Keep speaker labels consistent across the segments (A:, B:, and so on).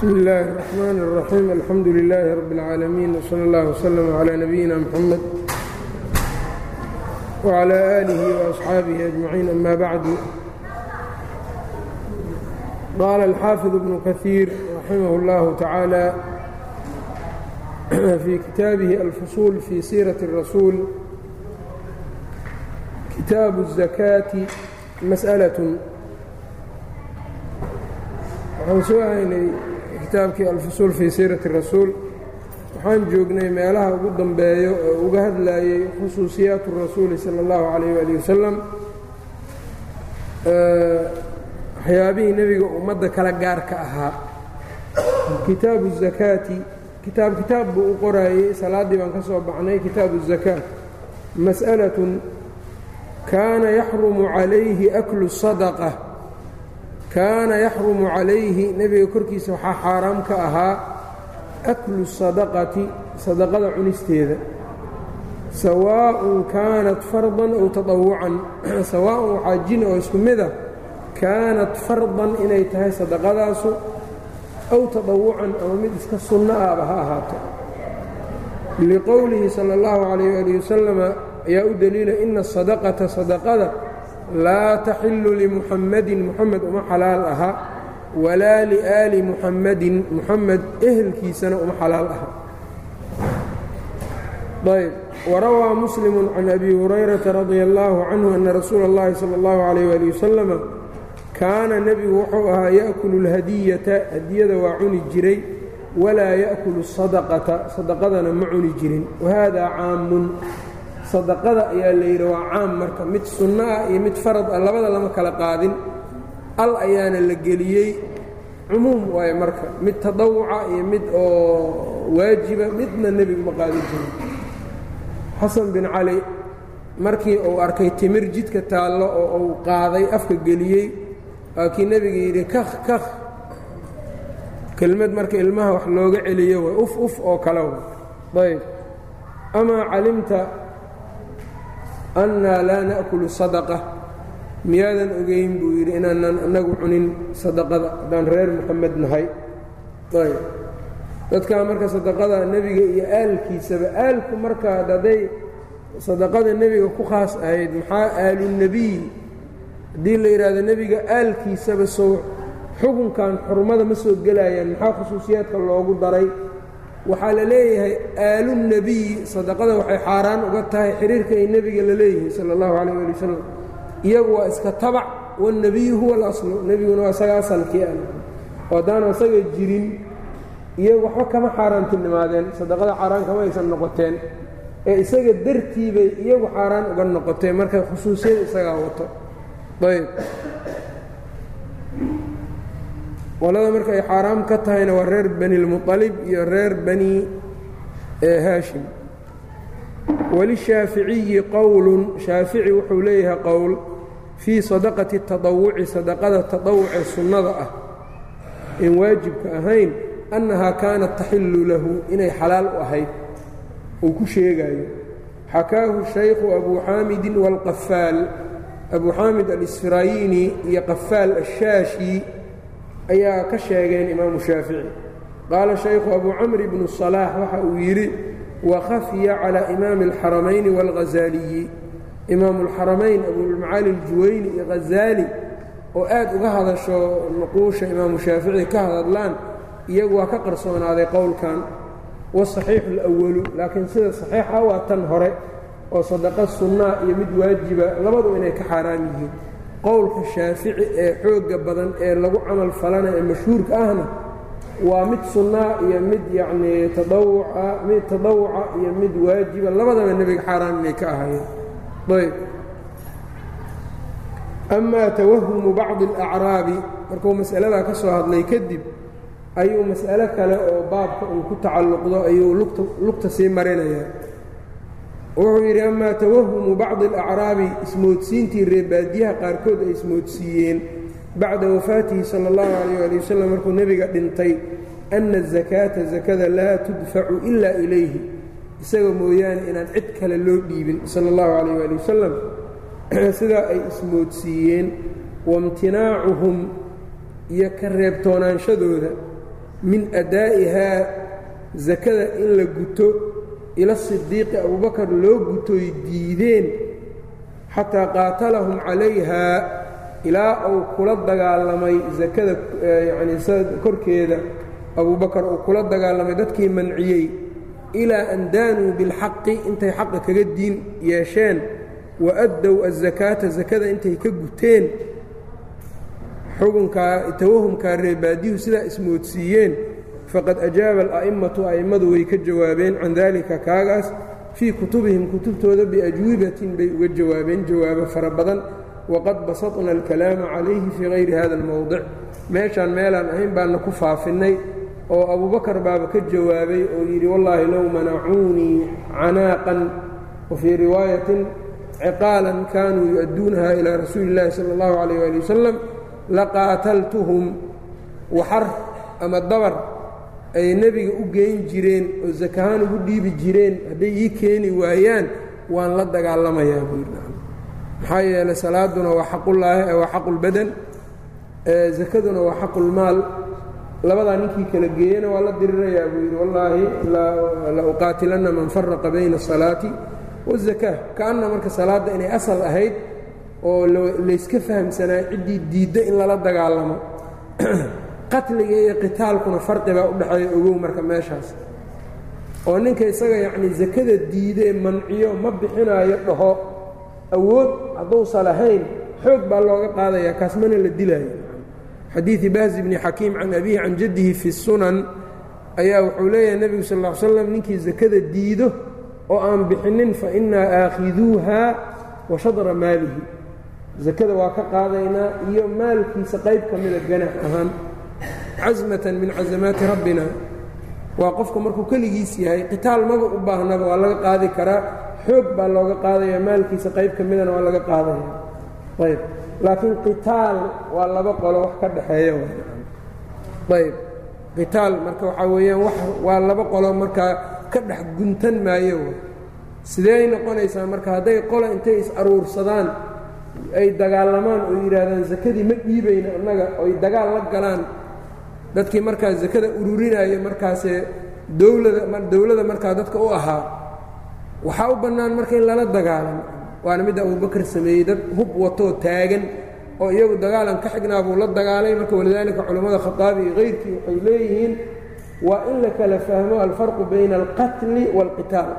A: bsm اllaahi الرحmn الرaxيim alxamdu لilaahi rab اlcaalamiin wslى اllah wslm عlى nabiyina mxamed wعlى آlihi وأصxaabihi أجmaciin ama bacdu qaala alxaafiظ bnu kahiir raximah اllahu taعaalى fii kitaabihi alfusuul fii siiraةi الrasuul kitaabu الزakaati masأlaة waxaan soo haynay kitaabkii alfusuul fii siirati rasuul waxaan joognay meelaha ugu dambeeyo oo uga hadlayey khusuusiyaatu rasuuli sala allahu calayh waali wasalam waxyaabihii nebiga ummadda kala gaarka ahaa. Kitaabu zakaati kitaab kitaab buu u qoraayey salaaddii baan ka soo baxnay kitaabu zakaat. Mas'alatun kaana yaxrumu calayhi aklu sadaqa kaana yaxrumu calayhi nebiga korkiisa waxaa xaaraam ka ahaa aklu sadaqati sadaqada cunisteeda sawaa'un kaanat fardan ow taطawucan sawaa'un waxaa jin oo isku mida kaanat fardan inay tahay sadaqadaasu ow taطawucan ama mid iska sunno ahba ha ahaato liqowlihi sala اllahu calayh ali wasalama ayaa u deliila ina asadaqata sadaqada laa taxilu limuxammadin muxamed uma xalaal aha walaa liaali muxammadin muxamed ehelkiisana uma xalaal aha ayb warawaa muslimu can abi hurayrata radia allaahu canhu ana rasuula اllahi sala اllahu calayh ali wasalama kaana nebigu wuxuu ahaa ya'kulu اlhadiyata hadiyada waa cuni jiray walaa ya'kulu sadaqata sadaqadana ma cuni jirin wahada caamun sadaqada ayaa la yidhi waa caam marka mid sunno ah iyo mid farad ah labada lama kala qaadin. Al ayaana la geliyey cumuum waaye marka mid tadawuca iyo mid oo waajiba midna nebigu ma qaadin jirin. Xasan bin cali markii uu arkay timir jidka taallo oo uu qaaday afka geliyey waa kii yidhi kakh kakh. Kelmad marka ilmaha wax looga celiyo way uf uf oo kale ayb amaa calimta annaa laa na'kulu sadaqa miyaadan ogeyn buu yidhi inaanan annagu cunin sadaqada haddaan reer moxamed nahay ayb dadkaa marka sadaqada nebiga iyo aalkiisaba aalku marka hadday sadaqada nebiga ku khaas ahayd maxaa aalunebiy haddii la yidhaahdo nebiga aalkiisaba sow xukunkan xurmada ma soo gelayaan maxaa khusuusiyaadka loogu daray waxaa la leeyahay aalunebiyi sadaqada waxay xaaraan uga tahay xiriirka ay nebiga la leeyihiin sala allahu calayh ali wasalam iyagu waa iska tabac wanebiyu huwa alaslu nebiguna waa isaga asalkii ah oo haddaanu isaga jirin iyagu waxba kama xaaraantinimaadeen sadaqada xaaraan kama aysan noqoteen ee isaga dartii bay iyagu xaaraan uga noqoteen markay khusuusiyada isagaa wato. Ayb qolada marka ay xaaraam ka tahayna waa reer bani lmuطalib iyo reer bani haashim walishaaficiyi qowlun shaafici wuxuu leeyahay qowl fii sadaqati taطawuci sadaqada taطawucee sunnada ah in waajibka ahayn annahaa kaanat taxilu lahu inay xalaal u ahayd uu ku sheegayo xakaahu shaykhu abu xaamidin wاlqafaal abu xaamid alisfirayini iyo qafaal ashaashi ayaa ka sheegeen imaamu shaafici. Qaala shaykhu abu camr bnu salaax waxa uu yidhi wakhafiya calaa imaami alxaramayni waalghazaaliyi imaamu alxaramayn abulmacaali aljuwayni iyo ghazaali oo aad uga hadasho nuquusha imaamu shaafici ka hadadlaan iyagu waa ka qarsoonaaday qowlkan. Wasaxiixu alawalu laakiin sida saxiixa waa tan hore oo sadaqa sunnaa iyo mid waajiba labadu inay ka xaaraan yihiin qowlka shaafici ee xoogga badan ee lagu camal falana ee mashhuurka ahna waa mid sunnaa iyo mid yacnii tadawuca mid tadawuca iyo mid waajiba. Labadaba nebiga xaaraan inay ka ahaayeen. Ayb. Amaa tawahumu bacdi alacraabi markuu mas'aladaa ka soo hadlay kadib ayuu mas'alo kale oo baabka uu ku tacalluqdo ayuu lugta sii marinayaa wuxuu yidhi amaa tawahumu bacdi alacraabi ismoodsiintii reebaadiyaha qaarkood ay ismoodsiiyeen bacda wafaatihi sala allahu calayh ali wasalam markuu nebiga dhintay anna azakaata sakada laa tudfacu ilaa ilayhi. Isaga mooyaane inaan cid kale loo dhiibin sala allahu calayh ali wasalam sidaa ay ismoodsiiyeen waimtinaacuhum iyo ka reebtoonaanshadooda min adaa'ihaa sakada in la guto ila sidiiqi abubakar loo gutoy diideen xataa qaatalahum calayhaa ilaa uu kula dagaalamay sakada yacnii korkeeda. Abubakar uu kula dagaalamay dadkii manciyey ilaa an daanuu bilxaqi intay xaqa kaga diin yeesheen wa addow azakaata sakada intay ka guteen. Xukunkaa tawahumkaa reebaadiyuhu sidaa ismoodsiiyeen faqad ajaaba ala'imatu a'immadu way ka jawaabeen can daalika kaagaas fii kutubihim kutubtooda biajwibatin bay uga jawaabeen jawaabo fara badan waqad basatna alkalaama calayhi fii hayri hada almowdic meeshaan meelaan ahayn baana ku faafinnay oo abubakar baaba ka jawaabay oo yidhi wallaahi low manacuunii canaaqan wa riwaayatin ciqaalan kaanuu yu-adduunaha ilaa rasuuli اllahi sala اllahu calayh ali wasalam laqaataltuhum waxar ama dabar ay nebiga u geyn jireen oo sakahaan ugu dhiibi jireen hadday ii keeni waayaan waan la dagaalamayaa buu yidhi. Maxaa yeelay salaaduna waa xaqullaahi waa xaqulbadan sakaduna waa xaqulmaal labadaa ninkii kala geeyena waa la dirirayaa buu yidhi wallaahi la uqaatilanna man faraqa bayna asalaati wazakaa kaanna marka salaadda inay asal ahayd oo layska fahamsanaa ciddii diidda in lala dagaalamo qatliga iyo qitaalkuna farqibaa u dhexeeya ogow marka meeshaas. oo ninka isaga yacnii sakada diidee manciyo ma bixinaayo dhaho awood hadduusa lahayn xoog baa looga qaadayaa kaas mana la dilaayo. Xadiidi bahzi bni xakiim can abihi can jaddihi fi sunan ayaa wuxuu leeyahay nebigu sal ll slam ninkii sakada diido oo aan bixinin fa innaa aakhiduuha wa shadra maalihi. Sakada waa ka qaadaynaa iyo maalkiisa qayb ka mida ganax ahaan casmatan min casamaati rabbina waa qofka markuu keligiis yahay qitaal maba u baahnaba waa laga qaadi karaa xoog baa looga qaadaya maalkiisa qayb ka midana waa laga qaadaya. Ayb laakiin qitaal waa laba qolo wax ka dhexeeya ayb qitaal marka waxaa weeyaan waa laba qolo markaa ka dhex guntan maayo sideey noqonaysaa marka hadday qola intay is aruursadaan ay dagaalamaan oo yidhaahdaan sakadii ma dhiibayna annaga oy dagaal la galaan dadkii markaa sakada ururinaya markaasee dowladda dowladda markaa dadka u ahaa waxaa u bannaan marka in lala dagaalamo waana midda abubakar sameeyey dad hub watoo taagan oo iyagu dagaalan ka xignaa buu la dagaalay. Marka walidaalika culammada khataabi iyo kayrkii waxay leeyihiin waa in la kala fahmo alfarqu bayna alqatli waalqitaal.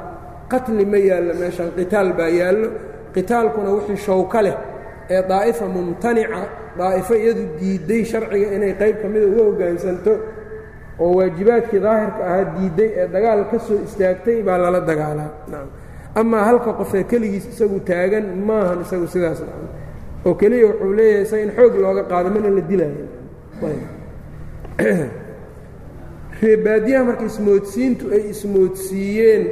A: Qatli ma yaallo meeshaan qitaal baa yaallo. Qitaalkuna wixii shawka leh ee daa'ifa mumtanica daa'ifo iyadu diidday sharciga inay qayb ka mida uga hoggaansanto oo waajibaadkii daahirka ahaa diidday ee dagaal ka soo istaagtay baa lala dagaalaa. Amaa halka qofee keligiis isagu taagan maahan isagu sidaas oo keliya wuxuu leeyahay isaga in xoog looga qaado mana la dilaayo reebaadiyaha marka ismoodsiintu ay ismoodsiiyeen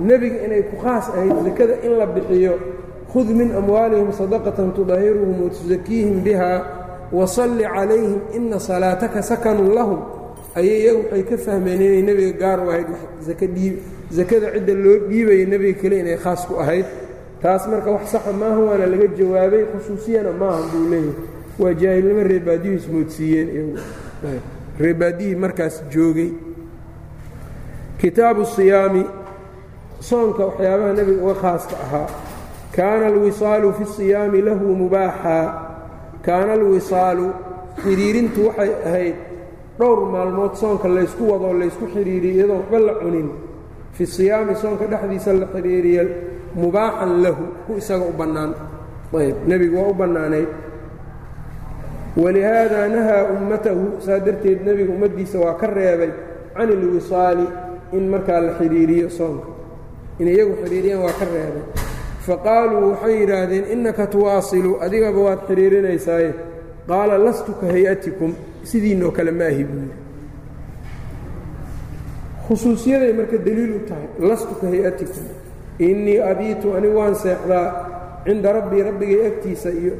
A: nebiga inay ku khaas ahayd sakada in la bixiyo khud min amwaalihim sadaqatan tudahiruhum watusakiihim biha wasalli calayhim ina salaataka sakanun lahum ayay iyagu waxay ka fahmeen inay nebiga gaar u ahayd sakada cidda loo dhiibaya nebiga kale inay khaas ku ahayd taas marka wax saxa maaha waana laga jawaabay khusuusiyana maaha buu leeyahay waa jaahilnimo reebaadiyuhu ismoodsiiyeen reebaadiyihii markaas joogay kitaabu siyaami soonka waxyaabaha nebiga uga khaaska ahaa kaana alwisaalu fi siyaami lahu mubaaxaa kaana alwisaalu xidhiirintu waxay ahayd dhowr maalmood soonka laysku wadoo laysku xidhiiriyo iyadoo waxba la cunin fi siyaami soonka dhexdiisa la xidhiiriya mubaaxan lahu ku isaga u bannaan ayb nebigu waa u bannaanayd walihaada nahaa ummatahu saa darteed nebigu ummaddiisa waa ka reebay can ilwisaali in markaa la xidhiiriyo soonka in iyagu xidhiiriyaan waa ka reebay faqaaluu waxay yidhaahdeen innaka tuwaasilu adigaba waad xidhiirinaysaaye qaala lastu ka hay'atikum sidiinoo kale ma ahi buu yidhi. Khusuusiyaday marka deliil u tahay lastu ka hay'atikum innii abiitu anigu waan seexdaa cinda rabbii rabbigay agtiisa iyo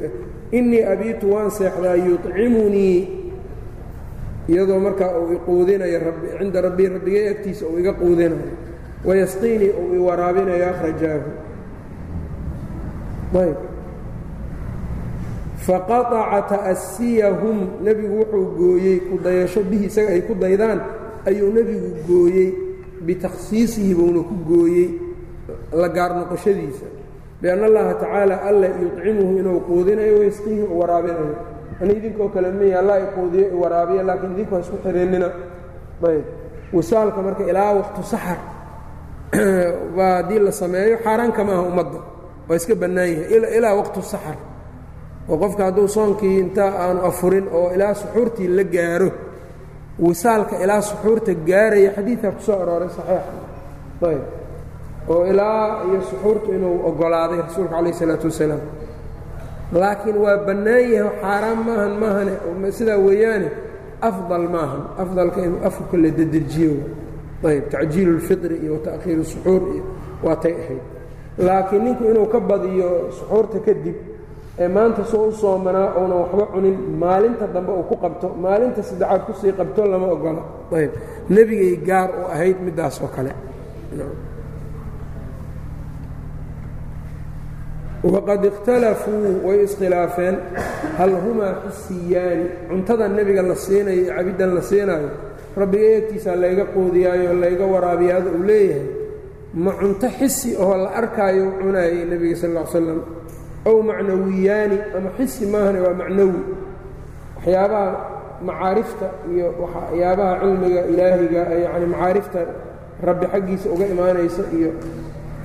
A: innii abiitu waan seexdaa yuطcimunii iyadoo markaa uu iquudinayo cinda rabbii rabbigay agtiisa uu iga quudinayo wayasqiinii uu i waraabinayo akhrajaahu ayb. Faqaaca ta'asiyahum. Nebigu wuxuu gooyey ku dayasho bihi isaga ay ku daydaan ayuu nebigu gooyey. Bitakhsiisihi buuna ku gooyey la gaar noqoshadiisa. Bianna allaha tacaala alla yuطcimuhu inuu quudinayo waysqiihi u waraabinayo ani idinkoo kale miya alla i quudiyo i waraabiya laakiin idinku ha isku xihinnina ayb. Wisaalka marka ilaa waqtu saxar baa haddii la sameeyo xaaraan kama aha ummadda waa iska bannaan yahay ilaa waqtu saxar oo qofka hadduu soonkii inta aanu afurin oo ilaa suxuurtii la gaaro wisaalka ilaa suxuurta gaaraya xadiidkaa ku arooray saxiixa ayb oo ilaa iyo suxuurtu inuu oggolaaday rasuulka calayh isalaatu wasalaam. Laakiin waa bannaan yahay xaaraan maahan maahane sidaa weeyaane afdal maahan. Afdalka inuu afurka la dedejiyo ayb tacjiilu اlfitri iyo wata'khiiru suxuur iyo waa tay ahayd laakiin ninku inuu ka badiyo suxuurta kadib ee maanta soo u soomanaa uunan waxba cunin maalinta dambe uu ku qabto maalinta saddexaad ku sii qabto lama ogola. Ayb. Nebigay gaar u ahayd middaas oo kale. Waqad ikhtalafuu way iskhilaafeen. Hal humaa xisiyaani cuntada nebiga la siinayo cabiddan la siinaayo rabbiga eegtiisaa layga qoodiyaayo layga waraabiyaada uu leeyahay ma cunto xisi oo la arkaayo cunaayay nebiga sal ll slam ow macnawiyaani ama xisi maahane waa macnawi. Waxyaabaha macaarifta iyo waxyaabaha cilmiga ilaahiga yacni macaarifta rabbi xaggiisa uga imaanaysa iyo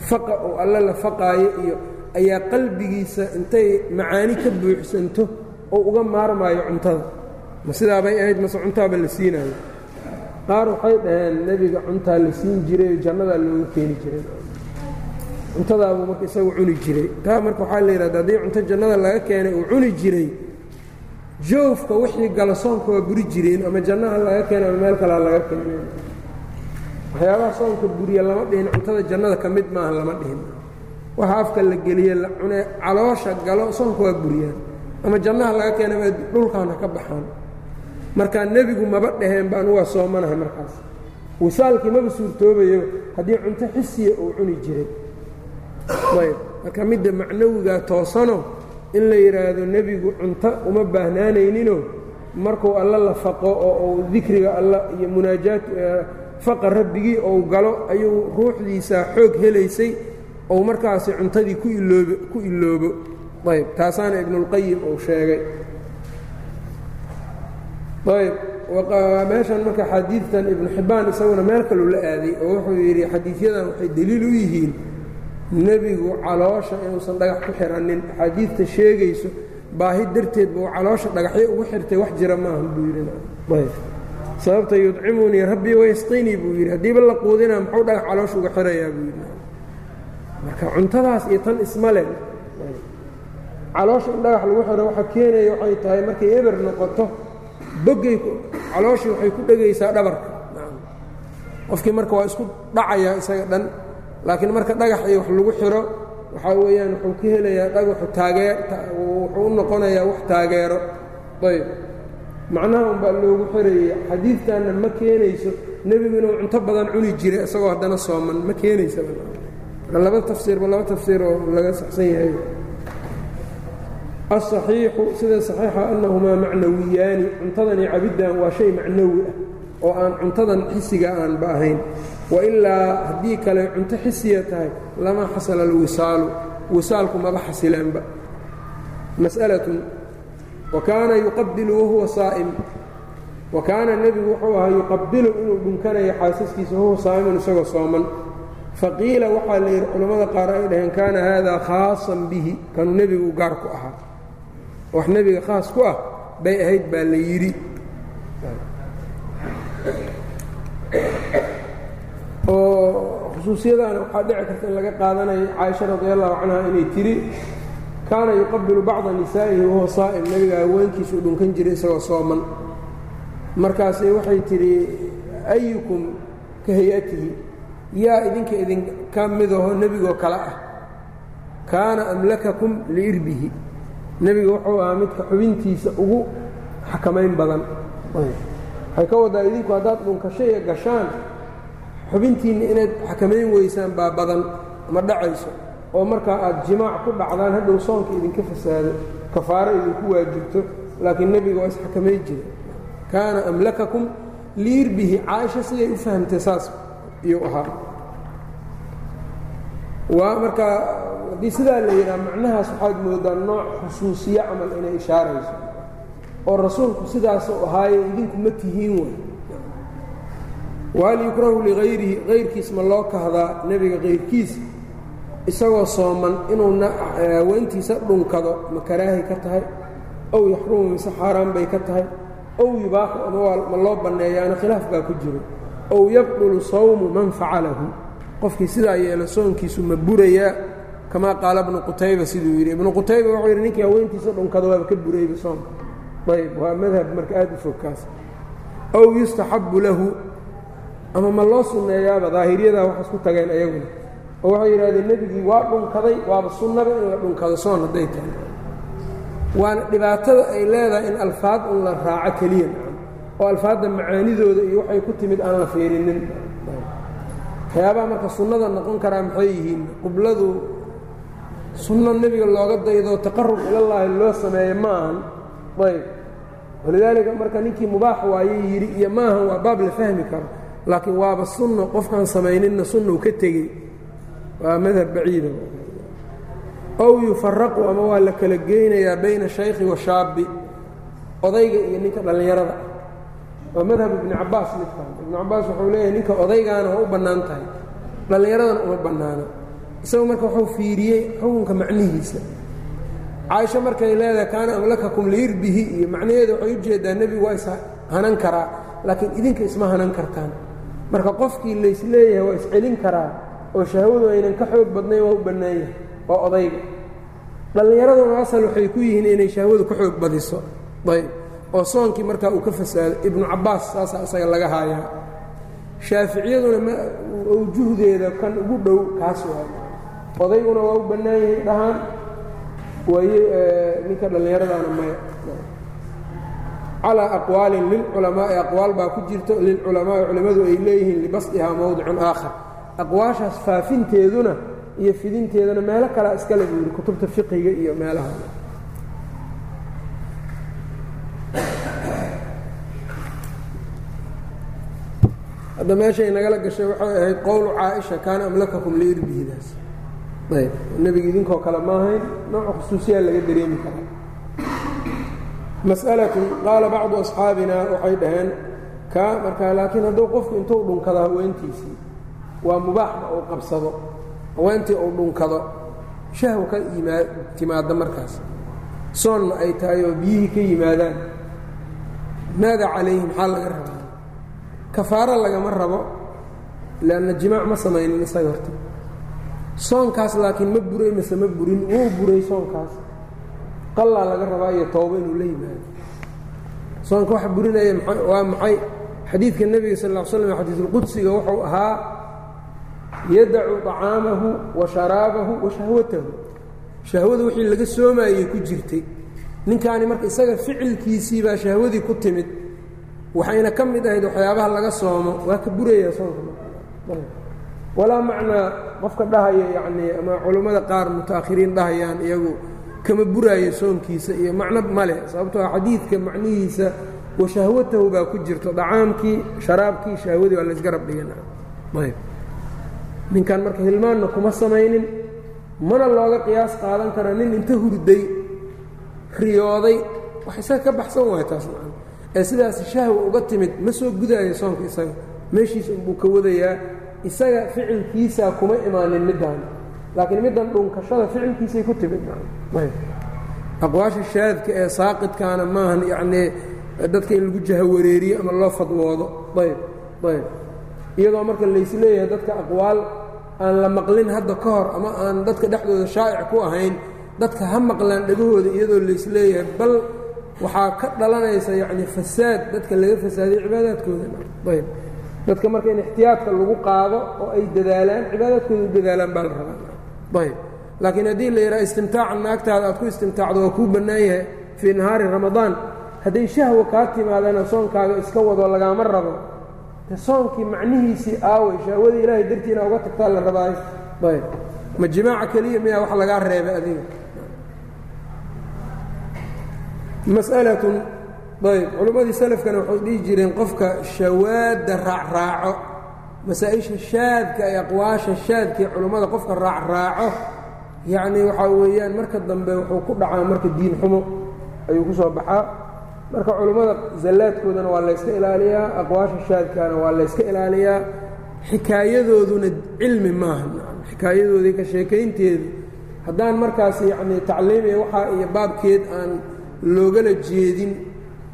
A: faqa oo alle la faqaayo iyo ayaa qalbigiisa intay macaani ka buuxsanto oo uga maarmaayo cuntada. Ma sidaabay ahayd mase cuntaaba la siinaayo qaar waxay dhaheen nebiga cuntaa la siin jiray jannadaa looga keeni jiray. Cuntadaabuu marka isagu cuni jiray. Taa marka waxaa la yidhahda haddii cunto jannada laga keenay uu cuni jiray joofka wixii gala soonka waa buri jireen ama jannaha laga keenay ama meel kalea laga keenay. Waxyaabaha soonka buriya lama dhihin cuntada jannada ka mid maaha lama dhihin. Waxa afka la geliye la cune caloosha galo soonka waa buriyaan ama jannaha laga keenay dhulkan ha ka baxaan markaa nebigu maba dhaheen ba anugu waa soomanahay markaas. Wisaalkii maba suurtoobayo haddii cunto xisiya uu cuni jiray. Ayb marka midda macnawigaa toosano in la yidhaahdo nebigu cunto uma baahnaanayninoo markuu alla la faqo oo uu dikriga alla iyo munaajaat faqa rabbigii ou galo ayuu ruuxdiisa xoog helaysay ou markaasi cuntadii ku iloob ku iloobo ayb taasaana ibnulqayim uu sheegay ayb meeshan marka xadiidtan ibnu xibbaan isaguna meel kaluu la aaday oo wuxuu yidhi xadiidyadan waxay deliil u yihiin nebigu caloosha inuusan dhagax ku xiranin. Axaadiidta sheegayso baahi darteed buu caloosha dhagaxyo ugu xirtay wax jira maahan buu yidhi. Sababta yudcimunii rabbii wayasqinii buu yidhi. Haddiiba la quudinaa muxuu dhagax caloosha uga xirayaa buu yidhi. Marka cuntadaas iyo tan ismale caloosha in dhagax lagu xiro waxa keenaya waxay tahay markay eber noqoto boggay calooshii waxay ku dhegaysaa dhabarka. Qofkii marka waa isku dhacayaa isaga dhan laakiin marka dhagax iyo wax lagu xiro waxaa weeyaan wuxuu ka helayaa dhagaxu taagee wuxuu u noqonayaa wax taageero. Ayb macnaha unbaa loogu xirayay xadiidkanna ma keenayso nebigu inuu cunto badan cuni jiray isagoo haddana sooman. Ma keenaysa laba tafsiirba laba tafsiir oo laga saxsan yahay aلصaxiixu sida saxiixa annahumaa macnawiyaani cuntadani iyo cabiddan waa shay macnawi ah oo aan cuntadan xisiga aanba ahayn wailaa haddii kale cunto xisiya tahay lama xasala alwisaalu wisaalku maba xasileenba mas'alatun wakaana yuqabilu wahuwa saa'im wa kaana nebigu wuxuu ahaa yuqabilu inuu dhunkanayo xaasaskiisa wahuwa saa'iman isagoo sooman faqiila waxaa la yidhi culammada qaar ay dhaheen kaana haadaa khaasan bihi kanuu nebigu gaarku ahaa wax nebiga khaas ku ah bay ahayd baa la yidhi. Oo khusuusiyadaana waxaa dhici karta in laga qaadanayo caaisha radi allahu canha inay tidhi kaana yuqabilu bacda nisaa'ihi wahuwa saa'im. Nebiga haweenkiisuu dhunkan jiray isagoo sooman. Markaasay waxay tidhi ayukum ka hay'atihi? Yaa idinka idinka midaho nebigoo kale ah. Kaana amlakakum liirbihi nebiga wuxuu ahaa midka xubintiisa ugu xakamayn badan. Waxay ka wadaa idinku haddaad dhunkashaya gashaan xubintiinna inaad xakamayn weysaan baa badan ma dhacayso. Oo markaa aad jimaac ku dhacdaan hadhow soonka idinka fasaado kafaaro idinku waajibto laakiin nebiga waa isxakamay jira kaana amlakakum liirbihi caaisha siday u fahamtay saas iyuu ahaa waa markaa haddii sidaa la yidhaha macnahaas waxaad moodaa nooc xusuusiye camal inay ishaarayso. Oo rasuulku sidaasuu ahaaye idinku ma tihiin way. Wahal yukrahu ligayrihi kayrkiis ma loo kahdaa nebiga kayrkiis isagoo sooman inuuna haweentiisa dhunkado ma karaahi ka tahay? Ow yaxrumu mise xaaraan bay ka tahay? Ow yubaaxu ama ma loo banneeyaana khilaaf baa ku jiro ow yabdulu sawmu man facalahu qofkii sidaa yeelo soonkiisu ma burayaa kamaa qaala ibnu qutayba siduu yidhi. Ibnu qutayba wuxuu yidhi ninkii haweentiisa dhunkado waaba ka burayba soonka. Ayb waa madhab marka aad u fogkaas ow yustaxabbu lahu ama ma loo sunneeyaaba daahiryadaa waxaas ku tageen ayaguna. Oo waxay yidhahdeen nebigii waa dhunkaday waaba sunnaba in la dhunkado soon hadday tahay. Waana dhibaatada ay leedahay in alfaad un la raaco keliya. Oo alfaadda macaanidooda iyo waxay ku timid aan la fiirinin waxyaabaha marka sunnada noqon karaa maxay yihiin? Qibladu sunno nebiga looga daydo taqarub ilallaahi loo sameeyo ma ahan ayb. Walidaalika marka ninkii mubaax waayey yidhi iyo maahan waa baab la fahmi karo. Laakiin waaba sunno qofkaan samayninna sunnou ka tegey. Waa madhab baciida ow yufaraqu ama waa la kala geynayaa bayna shaykhi washaabi odayga iyo ninka dhallinyarada waa madhab ibni cabaas midkaan ibnu cabaas wuxuu leeyahay ninka odaygaana waa u bannaan tahay. Dhallinyaradana uma bannaano. Isagu marka wuxuu fiiriyey xukunka macnihiisa. Caaisho markay leedahay kaana amlakakum liirbihi iyo macnaheeda waxay u jeedaa nebigu waa is hanan karaa laakiin idinka isma hanan kartaan. Marka qofkii laysleeyahay waa iscelin karaa oo shahwadu aynan ka xoog badnayn waa u bannaan yahay waa odayga. Dhallinyaraduna asal waxay ku yihiin inay shahwadu ka xoog badiso. Ayb oo soonkii markaa uu ka fasaado ibnu cabbaas saasaa isaga laga haayaa. Shaaficiyaduna awjuhdeeda kan ugu dhow kaas waay odayguna waa u bannaan yahay dhahaan. Waaye ninka dhallinyaradaana maya calaa aqwaalin lilculamaa'i aqwaal baa ku jirto lilculamaa'i culimmadu ay leeyihiin libasdihaa mowdicun aakhar. Aqwaashaas faafinteeduna iyo fidinteedana meelo kalea iskale buu yidhi kutubta fiqiga iyo meelaha hadda meeshay nagala gashay waxay ahayd qowlu caaisha kaana amlakakum liirbihidaas. Ayb nebiga idinkoo kale ma ahayn khusuusiyaa laga dareemi karaa mas'alatun qaala bacdu asxaabina waxay dhaheen kaa markaa laakiin hadduu qofku intuu dhunkado haweentiisii waa mubaaxba uu qabsado haweentii uu dhunkado shahwa ka timaadda markaas soonna ay tahay oo biyihii ka yimaadaan maada calayhi maxaa laga rabaa kafaaro lagama rabo leanna jimaac ma samaynin isaga horta. Soonkaas laakiin ma buray mase ma burin wuu buray soonkaas. Qallaa laga rabaa iyo toobo inuu la yimaado. Soonka waxa burinaya waa maxay? Xadiidka nebiga sal l slam xadiisulqudsiga wuxuu ahaa yadacu طacaamahu wa sharaabahu wa shahwatahu. Shahwada wixii laga soomaayey ku jirtay. Ninkaani marka isaga ficilkiisii baa shahwadii ku timid waxayna ka mid ahayd waxyaabaha laga soomo. Waa ka buraya soonka walaa macnaa qofka dhahaya yacnii ama culammada qaar muta'akhiriin dhahayaan iyagu kama buraayo soonkiisa iyo macno male sababtoo a xadiidka macnihiisa wa shahwatahu baa ku jirto dacaamkii sharaabkii shahwadii waa laysgarab dhigan ayb ninkan marka hilmaanna kuma samaynin mana looga qiyaas qaadan kara nin inta hurday riyooday wax isaga ka baxsan waaya taas maa ee sidaas shahwa uga timid ma soo gudaayo soonka isaga. Meeshiisa unbuu ka wadayaa isaga ficilkiisaa kuma imaanin middan laakiin middan dhunkashada ficilkiisay ku timid. Aqwaasha shaadka ee saaqidkaana maahan yacnii dadka in lagu jahawareeriyo ama loo fadwoodo. Ayb ayb. Iyadoo marka laysleeyahay dadka aqwaal aan la maqlin hadda ka hor ama aan dadka dhexdooda shaa'ic ku ahayn dadka ha maqlaan dhegahooda iyadoo laysleeyahay bal waxaa ka dhalanaysa yacni fasaad dadka laga fasaadiyo cibaadaadkooda. Ayb. Dadka marka in ixtiyaadka lagu qaado oo ay dadaalaan cibaadaadkooda u dadaalaan baa la rabaa. Ayb. Laakiin haddii la yidhaha istimtaaca naagtaada aad ku istimtaacdo waa kuu bannaan yahay fii nahaari ramadaan hadday shahwa kaa timaadana soonkaaga iska wado lagaama rabo de soonkii macnihiisii aaway shahwadii ilaahay dartiina uga tagtaa la rabaayo. Ayb. Ma jimaaca keliya miyaa wax lagaa reebay adiga mas'alatun ayb culimmadii salafkana waxay dhihi jireen qofka shawaadda raacraaco masaa-isha shaadka ee aqwaasha shaadkaee culummada qofka raacraaco yacnii waxaa weeyaan marka dambe wuxuu ku dhacaa marka diin xumo ayuu ku soo baxaa. Marka culummada zallaadkoodana waa layska ilaaliyaa aqwaasha shaadkana waa layska ilaaliyaa. Xikaayadooduna cilmi maaha xikaayadoodii ka sheekaynteedu. Haddaan markaas yacnii tacliimiya waxaa iyo baabkeed aan loogala jeedin.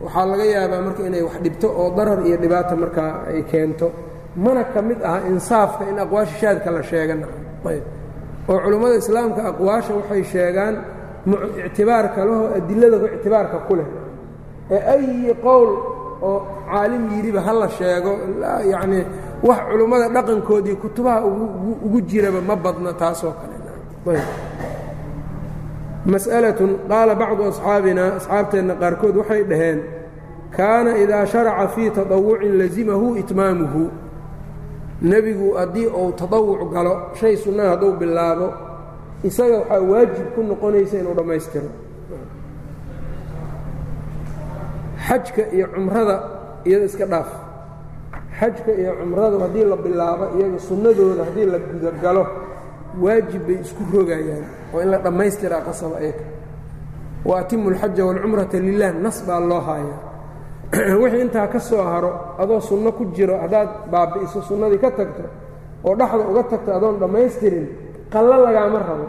A: Waxaa laga yaabaa marka inay wax dhibto oo darar iyo dhibaata markaa ay keento. Mana ka mid aha insaafka in aqwaasha shaadka la sheegana ayb. Oo culummada islaamka aqwaasha waxay sheegaan ictibaarka leho adilada ictibaarka ku leh. Ee ayi qowl oo caalim yidhiba ha la sheego yacnii wax culummada dhaqankoodii kutubaha ugu jiraba ma badna taasoo kale mas'alatun qaala bacdu asxaabina asxaabteenna qaarkood waxay dhaheen kaana idaa sharaca fii taطawucin lazimahu itmaamuhu. Nebigu haddii uu taطawuc galo shay sunnaha hadduu bilaabo isaga waxaa waajib ku noqonaysa inuu dhammaystiro. Xajka iyo cumrada iyada iska dhaaf. Xajka iyo cumradu haddii la bilaabo iyaga sunnadooda haddii la gudagalo waajib bay isku rogayaan oo in la dhammaystiraa qasaba eeka wa atimu alxaja waalcumrata lilah nas baa loo haayaa wixii intaa ka soo haro adoo sunno ku jiro haddaad baabi'iso sunnadii ka tagto oo dhaxda uga tagto adoon dhammaystirin qallo lagaama rabo.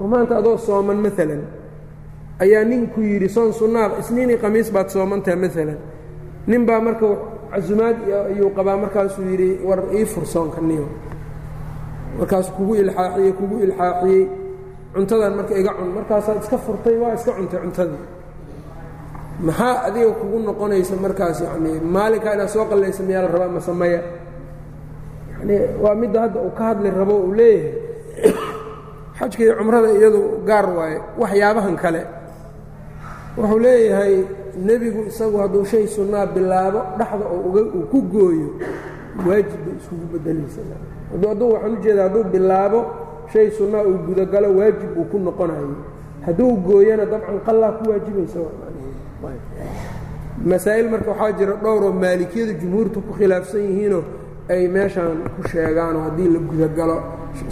A: Oo maanta adoo sooman maalan ayaa ninku yidhi soon sunnaada isniinii qamiis baad soomantaha maalan nin baa marka casumaad ayuu qabaa. Markaasuu yidhi war ii fur niyo markaasuu kugu ilxaaxiyey kugu ilxaaxiyey cuntadan marka iga cun markaasaad iska furtay waa iska cuntay cuntadii. Maxaa adiga kugu noqonaysa markaas yacnii maalinkaa inaad soo qallaysa miyaa la rabaa mase maya? Yacnii waa midda hadda uu ka hadli rabo uu leeyahay. Xajka iyo cumrada iyadu gaar waaye waxyaabahan kale. Wuxuu leeyahay nebigu isagu hadduu shay sunnaa bilaabo dhaxda oo uu ku gooyo waajib bay iskugu bedelaysa hadduu waxaan ujeeda hadduu bilaabo shay sunnaa uu gudagalo waajib buu ku noqonayo. Hadduu gooyana dabcan qallaa ku waajibaysa masaa'il marka waxaa jira dhowroo maalikiyadu jumhuurtu ku khilaafsan yihiinoo ay meeshaan ku sheegaanoo haddii la gudagalo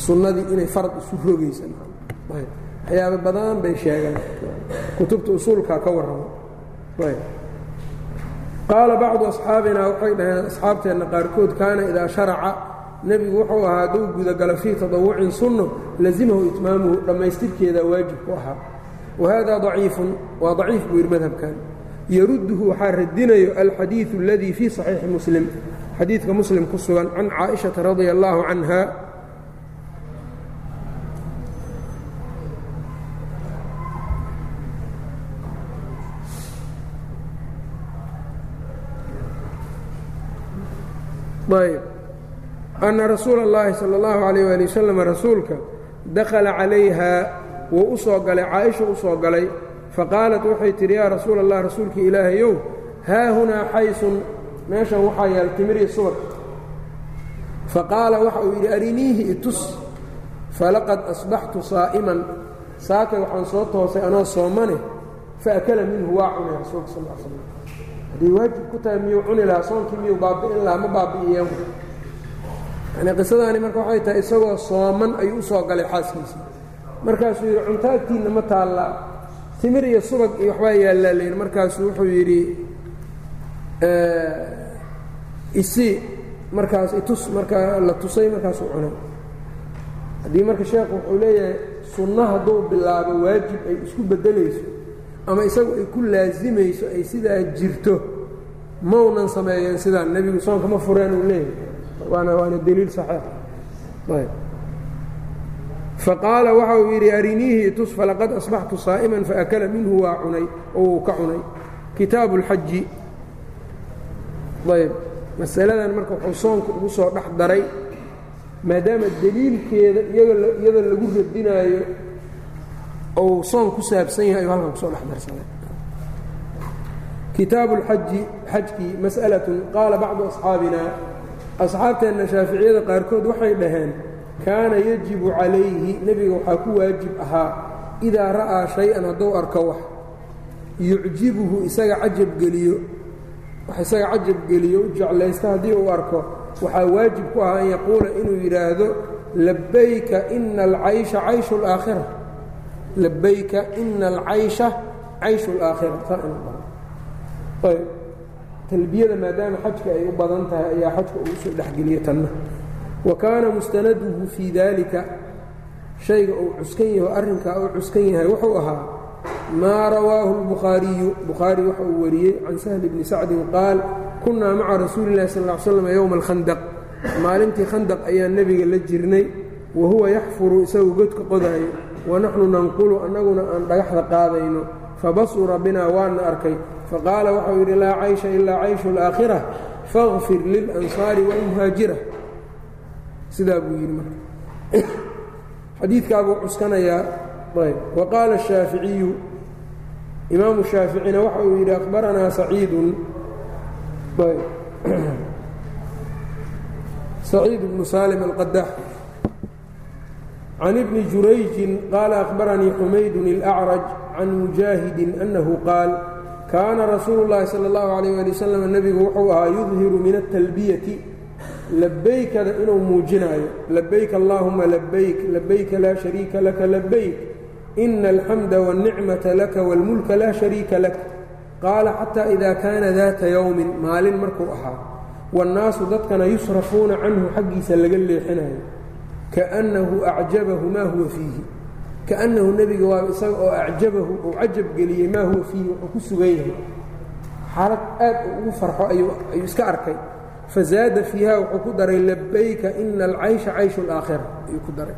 A: sunnadii inay farad isu rogaysa waxyaaba badan bay sheegaan. Kutubta usuulka ka warramo. Qaala bacdu asxaabina waxay dhaheen asxaabteenna qaarkood kaana idaa sharaca nebigu wuxuu ahaa hadduu gudagalo fii tadawucin sunno lazimahu itmaamuhu dhammaystirkeeda waajib ku ahaa. Wahada daciifun waa daciif buu yidhi madhabkan. Yarudduhu waxaa radinayo alxadiidu aladii fii saxiixi muslim xadiidka muslim ku sugan can caaishata radia allaahu canha. Ayb anna rasuula اllaahi sala اllahu calayh waali wasalam rasuulka dakhala calayhaa wuu u soo galay caaisha u soo galay faqaalat waxay tidhi yaa rasuula allah rasuulkii ilaahayow haa hunaa xaysun. Meeshan waxaa yaal timirii subag. Faqaala waxa uu yidhi ariniihi itus falaqad asbaxtu saa'iman. Saakay waxaan soo toosay anoo soomane faakala minhu waa cunay rasuulka sal l slam hadday waajib ku tahay miyuu cuni lahaa soonkii miyuu baabi'in lahaa ma baabi'iyeen yani qisadaani marka waxay tahay isagoo sooman ayuu u soo galay xaaskiisa. Markaasuu yidhi cuntaagtiinna ma taallaa timir iyo subag iyo waxbaa yaallaa layidhi markaasuu wuxuu yidhi isii markaas itus. Markaa la tusay markaasuu cunay. Haddii marka sheekhu wuxuu leeyahay sunno hadduu bilaabo waajib ay isku beddelayso ama isagu ay ku laasimayso ay sidaa jirto maunan sameeyeen sidaa nebigu soonka ma fureen uu leeyahay waana saxiix. Ayb. Faqaala waxa uu yidhi ariniihi itus falaqad asbaxtu saa'iman faakala minhu waa cunay oo uu ka cunay. Kitaabu اlxaji ayb. Masaladan marka wuxuu soonka ugu soo dhex daray maadaama deliilkeeda iyada lagu radinaayo ou soon ku saabsan yahay ayuu halkan ku soo dhex darsaday kitaabu اlxaji xajkii mas'alatun qaala bacdu asxaabina asxaabteenna shaaficiyada qaarkood waxay dhaheen kaana yajibu calayhi nebiga waxaa ku waajib ahaa idaa ra'aa shay-an hadduu arko wax yucjibuhu isaga cajabgeliyo wax isaga cajabgeliyo u jeclaysta haddii uu arko waxaa waajib ku ah an yaquula inuu yidhaahdo labayka ina alcaysha cayshu اlaakhira labayka ina alcaysha cayshu اlaakhira saa inuu dhaho ayb talbiyada maadaama xajka ay u badan tahay ayaa xajka uu soo dhexgeliya tanna. Wa kaana mustanaduhu fii dalika shayga uu cuskan yaho arrinkaa uu cuskan yahay wuxuu ahaa maa rawaahu اlbukhaariyu bukhaari waxa uu wariyey can sahli bni sacdin qaal kunnaa maca rasuuli اllahi sal ly slam yowma alkhandaq. Maalintii khandaq ayaan nebiga la jirnay wa huwa yaxfuru isagoo godka qodaayo wa naxnu nanqulu annaguna aan dhagaxda qaadayno fabasura binaa waana arkay faqaala waxau yidhi laa caysha ilaa cayshu اlaakhira faغfir lilansaari wاlmuhaajira sidaa buu yidhi marka xadiidkaabuu cuskanayaa ayb wa qaala الshaaficiyu imaamu shaaficina waxa uu yidhi akhbaranaa saciidun ayb saciid bnu salim alqadax can ibni jurayjin qaala akhbaranii xumaydun اlأcraj can mujaahidin annahu qaal kaana rasuulu llaahi sala allahu calayh waali wasalam nebigu wuxuu ahaa yudhiru min altalbiyati labaykada inuu muujinaayo labayk allaahuma labayk labayka laa shariika laka labayk ina alxamda wاlnicmata laka wاlmulka laa shariika lak. Qaala xataa ida kaana daata yowmin maalin markuu ahaa waannaasu dadkana yusrafuuna canhu xaggiisa laga leexinayo kaannahu acjabahumaa huwa fiihi kaأnnahu nebiga waa isaga oo acjabahu uu cajab geliyey maa huwa fiihi wuxuu ku sugan yahay. Xaalad aad ugu farxo ayuu iska arkay. Fazaada fiiha wuxuu ku daray labayka ina alcaysha cayshu اlaakhira ayuu ku daray.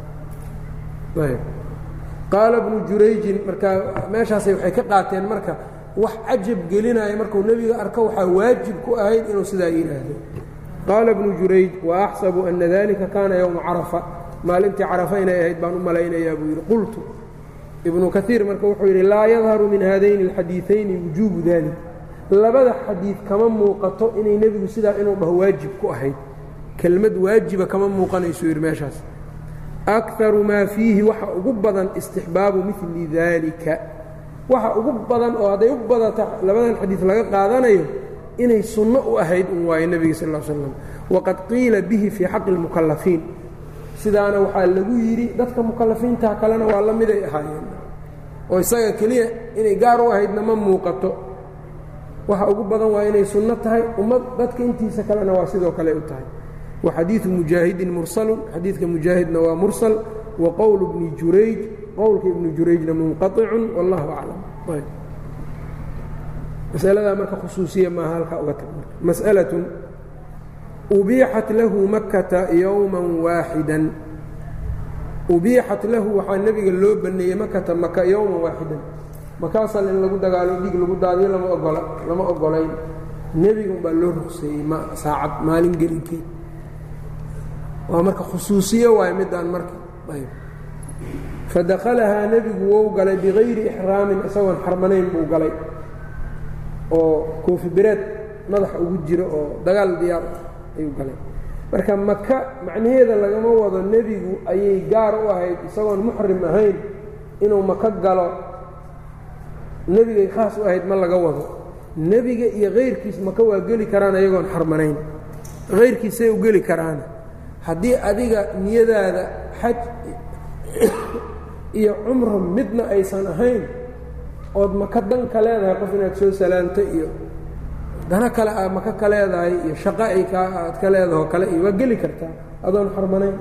A: Qaala bnu jurayjin markaa meeshaasay waxay ka qaateen marka wax cajab gelinaya markuu nebiga arko waxaa waajib ku ahayd inuu sidaa yidhaahdo. Qaala bnu jurayj waaxsabu ana dalika kaana yowma carafa maalintii carafa inay ahayd baan u malaynayaa buu yidhi qultu. Ibnu kaiir marka wuxuu yidhi laa yadharu min haadayni alxadiiثayni wujuubu dalik labada xadiid kama muuqato inay nebigu sidaa inuu dhaho waajib ku ahayd. Kelmad waajiba kama muuqanaysuu yidhi meeshaas. Akaru maa fiihi waxa ugu badan istixbaabu mili daalika waxa ugu badan oo hadday u badata labadan xadiid laga qaadanayo inay sunno u ahayd un waayo nebiga sal slam waqad qiila bihi fii xaqi اlmukalafiin sidaana waxaa lagu yidhi dadka mukalafiinta kalena waa la miday ahaayeen. oo isaga keliya inay gaar u ahaydna ma muuqato. Waxa ugu badan waa inay sunno tahay ummad dadka intiisa kalena waa sidoo kale u tahay. Wa xadiidu mujaahidin mursalun xadiidka mujaahidna waa mursal. Wa qowlu bni jurayj qowlka ibni jurayjna munqaطicun wallahu aclam. Masaladaa marka khusuusiya maaha halkaa uga tag mas'alatun ubiixat lahu makkata yowman waaxidan. Ubiixat lahu waxaa nebiga loo banneeyey makata maka yowman waaxidan. Makaasal in lagu dagaalo dhiig lagu daadiyo lama ogola lama ogolayn. Nebiga umbaa loo rugseeyey ma saacad maalin gelinkeed waa marka khusuusiyo waayo midaan marka. Ayb fadakhalahaa nebigu wou galay bikayri ixraamin isagoon xarmanayn buu galay. Oo koofi madaxa ugu jiro oo dagaal diyaar ayuu galay. Marka maka macnaheeda lagama wado nebigu ayay gaar u ahayd isagoon muxrim ahayn inuu maka galo. Nebigay khaas u ahayd ma laga wado. Nebiga iyo kayrkiis maka waa geli karaan ayagoon xarmanayn. Kayrkiisay u geli karaan. Haddii adiga niyadaada xaj iyo cumro midna aysan ahayn ood maka dan ka leedahay qof inaad soo salaanto iyo dana kale aad maka ka leedahay iyo shaqo ay ka aad ka leedaho kale iyo waa geli kartaa adoon xarmanayn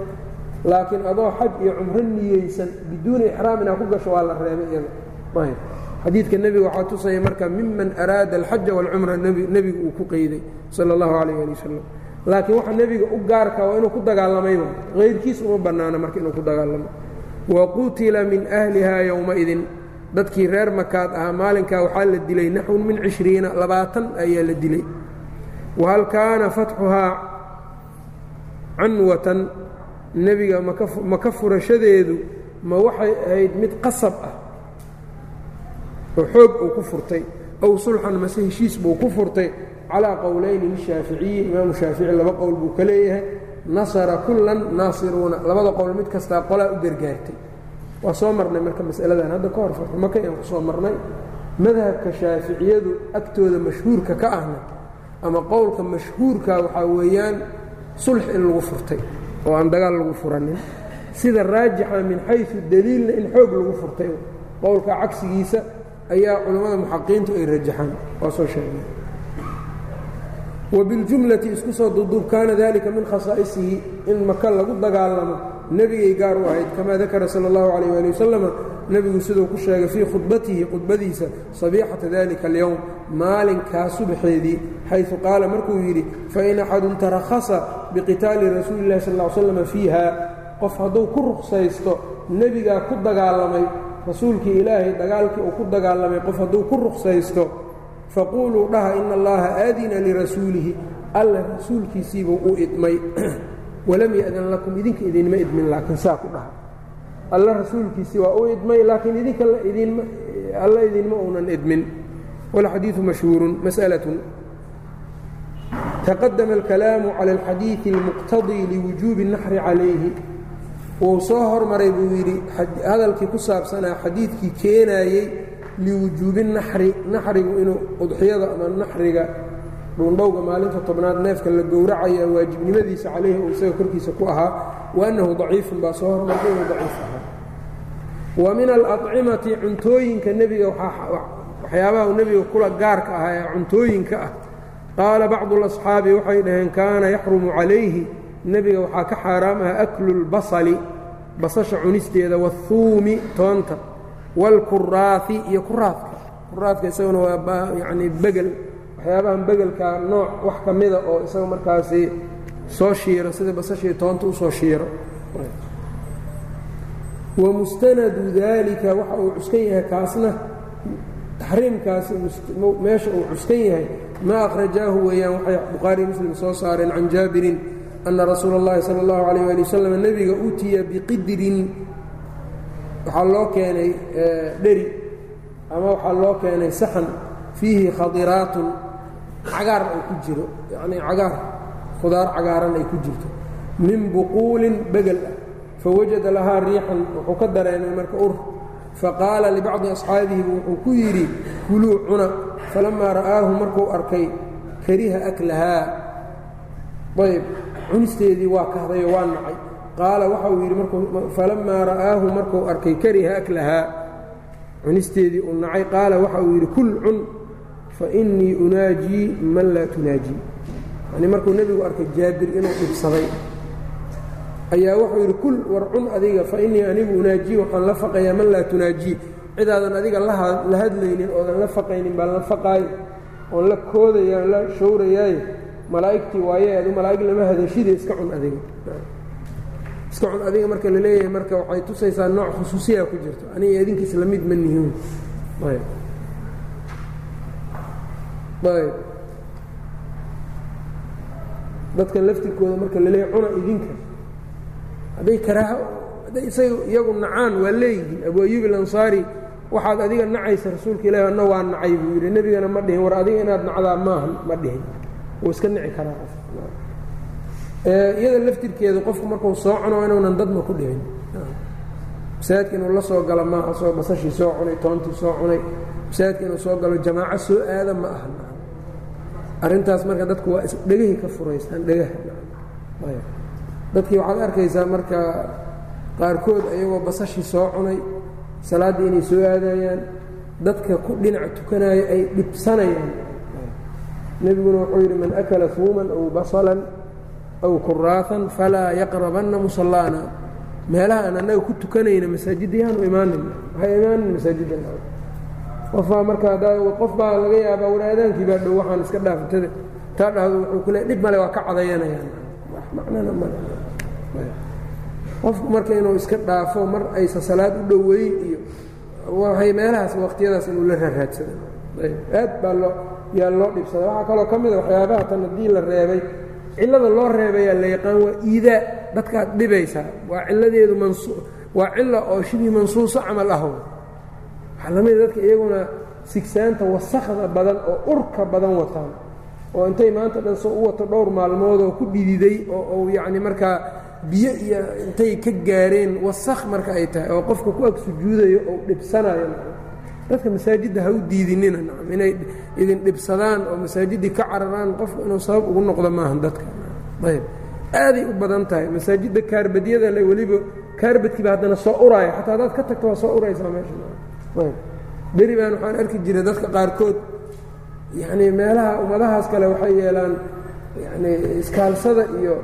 A: laakiin adoo xaj iyo cumro niyeysan biduuni ixraam inaad ku gasho waa la reebay iyada. Xadiidka nebiga waxaa tusaya marka miman araada alxaja waalcumra nebigu uu ku qeyday sala allahu calayh ali wasalam laakiin waxa nebiga u gaarka waa inuu ku dagaalamayba kayrkiis uma bannaano marka inuu ku dagaalamo wa qutila min ahlihaa yowmaidin dadkii reer makaad ahaa maalinkaa waxaa la dilay naxwun min cishriina labaatan ayaa la dilay. Wahal kaana fatxuhaa canwatan nebiga maka furashadeedu ma waxay ahayd mid qasab ah oo xoog uu ku furtay ow sulxan mase heshiis buu ku furtay. Calaa qowlayni lishaaficiyi imaamu shaafici laba qowl buu ka leeyahay nasara kullan naasiruuna labada qowl mid kastaa qolaa u gargaartay waa soo marnay marka masaladan. Hadda ka hor farxumaka aan ku soo marnay. Madhabka shaaficiyadu agtooda mashhuurka ka ahna ama qowlka mashhuurka waxaa weeyaan sulx in lagu furtay oo aan dagaal lagu furanin. Sida raajixa min xayu daliilna in xoog lagu furtay. Qowlka cagsigiisa ayaa culammada muxaqiintu ay rajaxaan. Waa soo sheegay. Wabiاljumlati isku soo duduub kaana dalika min khasaa'isihi in maka lagu dagaalamo nebigay gaar u ahayd kamaa dakara sala اllahu calayh ali wasalama nebigu siduu ku sheegay fii khudbatihi khudbadiisa sabiixata dalika alyowm maalinkaa subaxeedii xaysu qaala markuu yidhi fain axadun tarakhasa biqitaali rasuuli اllahi sal ly slam fiiha qof hadduu ku ruksaysto nebigaa ku dagaalamay rasuulkii ilaahay dagaalkii uu ku dagaalamay qof hadduu ku ruksaysto faquuluu dhaha ina allaha aadina lirasuulihi alla rasuulkiisiibuu u idmay walam ya'dan lakum idinka idinma idmin laakiin saa ku dhaha. Alla rasuulkiisii waa u idmay laakiin idinka alla idinma uunan idmin. Walxadiidu mashhuurun mas'alatun. Taqadama alkalaamu cala alxadiidi almuqtadii liwujuubi اnaxri calayhi. Wuu soo hormaray buu yidhi hadalkii ku saabsanaa xadiidkii keenaayey liwujuubi naxri naxrigu inuu udxiyada ama naxriga dhuundhowga maalinta tobnaad neefka la gowracaya waajibnimadiisa calayhi oo isaga korkiisa ku ahaa waannahu daciifun baa soo hormartay inuu daciif ahaa. Wa min alacimati cuntooyinka nebiga waxyaabaha nebiga kula gaarka ahaa ee cuntooyinka ah. Qaala bacdu lasxaabi waxay dhaheen kaana yaxrumu calayhi. Nebiga waxaa ka xaaraam ah aklu lbasali basasha cunisteeda waathuumi toonta waalkuraafi iyo kuraadka kuraadka isaguna waa yani begel waxyaabahan begelka nooc wax ka mida oo isaga markaasi soo shiiro sida basashii toonta usoo shiiro wamustanadu daalika waxa uu cuskan yahay kaasna taxriimkaasi meesha uu cuskan yahay maa akhrajaahu weeyaan waxay bukhaari muslim soo saareen can jaabirin ana rasuula اllahi salى اllahu alayh ali wasalam nebiga utiya biqidrin waxaa loo keenay dheri ama waxaa loo keenay saxan fiihi khadiraatun cagaar ay ku jiro yacnii cagaar khudaar cagaaran ay ku jirto. Min buquulin begel ah. Fawajada lahaa riixan wuxuu ka dareemay marka ur. Faqaala libacdi asxaabihi wuxuu ku yidhi kuluu cuna. Falamaa ra'aahu markuu arkay kariha aklahaa. Ayb cunisteedii waa kahdayo waa nacay. Qaala waxa uu yidhi falamaa ra'aahu markuu arkay kariha aklahaa. Cunisteedii uu nacay. Qaala waxa uu yidhi kul cun fainii unaajii man laa tunaajii yani markuu nebigu arkay jaabir inuu dhibsaday ayaa wuxuu yidhi kul war cun adiga fainii anigu unaajii waxaan la faqayaa man laa tunaajii cidaadan adiga la hadlaynin oodan la faqaynin baan la faqaayo oon la koodayaan la showrayaaye malaa'igtii waaye adu malaa'ig lama hadashide iska cun adiga. Iska cun adiga marka la leeyahay marka waxay tusaysaa nooc khusuusiya ku jirto. Aniga idinka isla mid ma nihiin ayb dadkan laftirkooda marka la leeyahay cuna idinka. Hadday karaaho hadday isaga iyagu nacaan waa leeyihiin abu ayuub alansaari waxaad adiga nacaysa rasuulka ilahi anna waa nacay buu yidhi. Nebigana ma dhihin war adiga inaad nacdaa maaha ma dhihin. Wuu iska nici karaa iyada laftirkeedu qofku markuu soo cuno inuunan dadna ku dhibin. Masaajidka inuu la soo galo maaha soo basashii soo cunay toontii soo cunay. Masaajidka inuu soo galo jamaaco soo aada ma aha arrintaas marka dadku waa isdhegahi ka furaystaan dhegaha. Dadkii waxaad arkaysaa marka qaarkood ayagoo basashii soo cunay salaaddii inay soo aadayaan dadka ku dhinac tukanaayo ay dhibsanayaan. Nebiguna wuxuu yidhi man akala fuuman aw basalan aw kuraafan falaa yaqrabanna musallaana meelaha aan annaga ku tukanayna masaajidda yaanu imaanin. Waxay imaanin masaajidda qofbaa marka qof baa laga yaabaa waraadaankii baa dhow waxaan iska dhaafatada taa dhahdo wuxuu ku le dhib male waa ka cadayanayaan marka inuu iska dhaafo mar aysa salaad u dhoweyn iyo waxay meelahaas waqtiyadaas inuu la raaraadsada ayb. Aad baa loo yaa loo dhibsada waxaa kaloo ka mida waxyaabaha tan haddii la reebay. Cillada loo reebayaa la yaqaan waa iidaa. Dadkaad dhibaysaa waa cilladeedu waa cilla oo shibii mansuuso camal ah waxaa lamida dadka iyaguna sigsaanta wasakda badan oo urka badan wataan oo intay maanta dhan soo u wato dhowr maalmood oo ku dhididay oo yacni markaa biyo iyo intay ka gaareen wasakh marka ay tahay oo qofka ku ag sujuudayo oo dhibsanayo. Dadka masaajidda ha u diidinina nacam inay idin dhibsadaan oo masaajiddii ka cararaan qofku inuu sabab ugu noqdo maahan dadka. Ayb. Aaday u badan tahay masaajidda kaarbadyada le weliba kaarbadkiiba haddana soo uraayo xataa haddaad ka tagto waa soo uraysaa meesha beri baan waxaan arki jiray dadka qaarkood. Yacnii meelaha ummadahaas kale waxay yeelaan yacnii iskaalsada iyo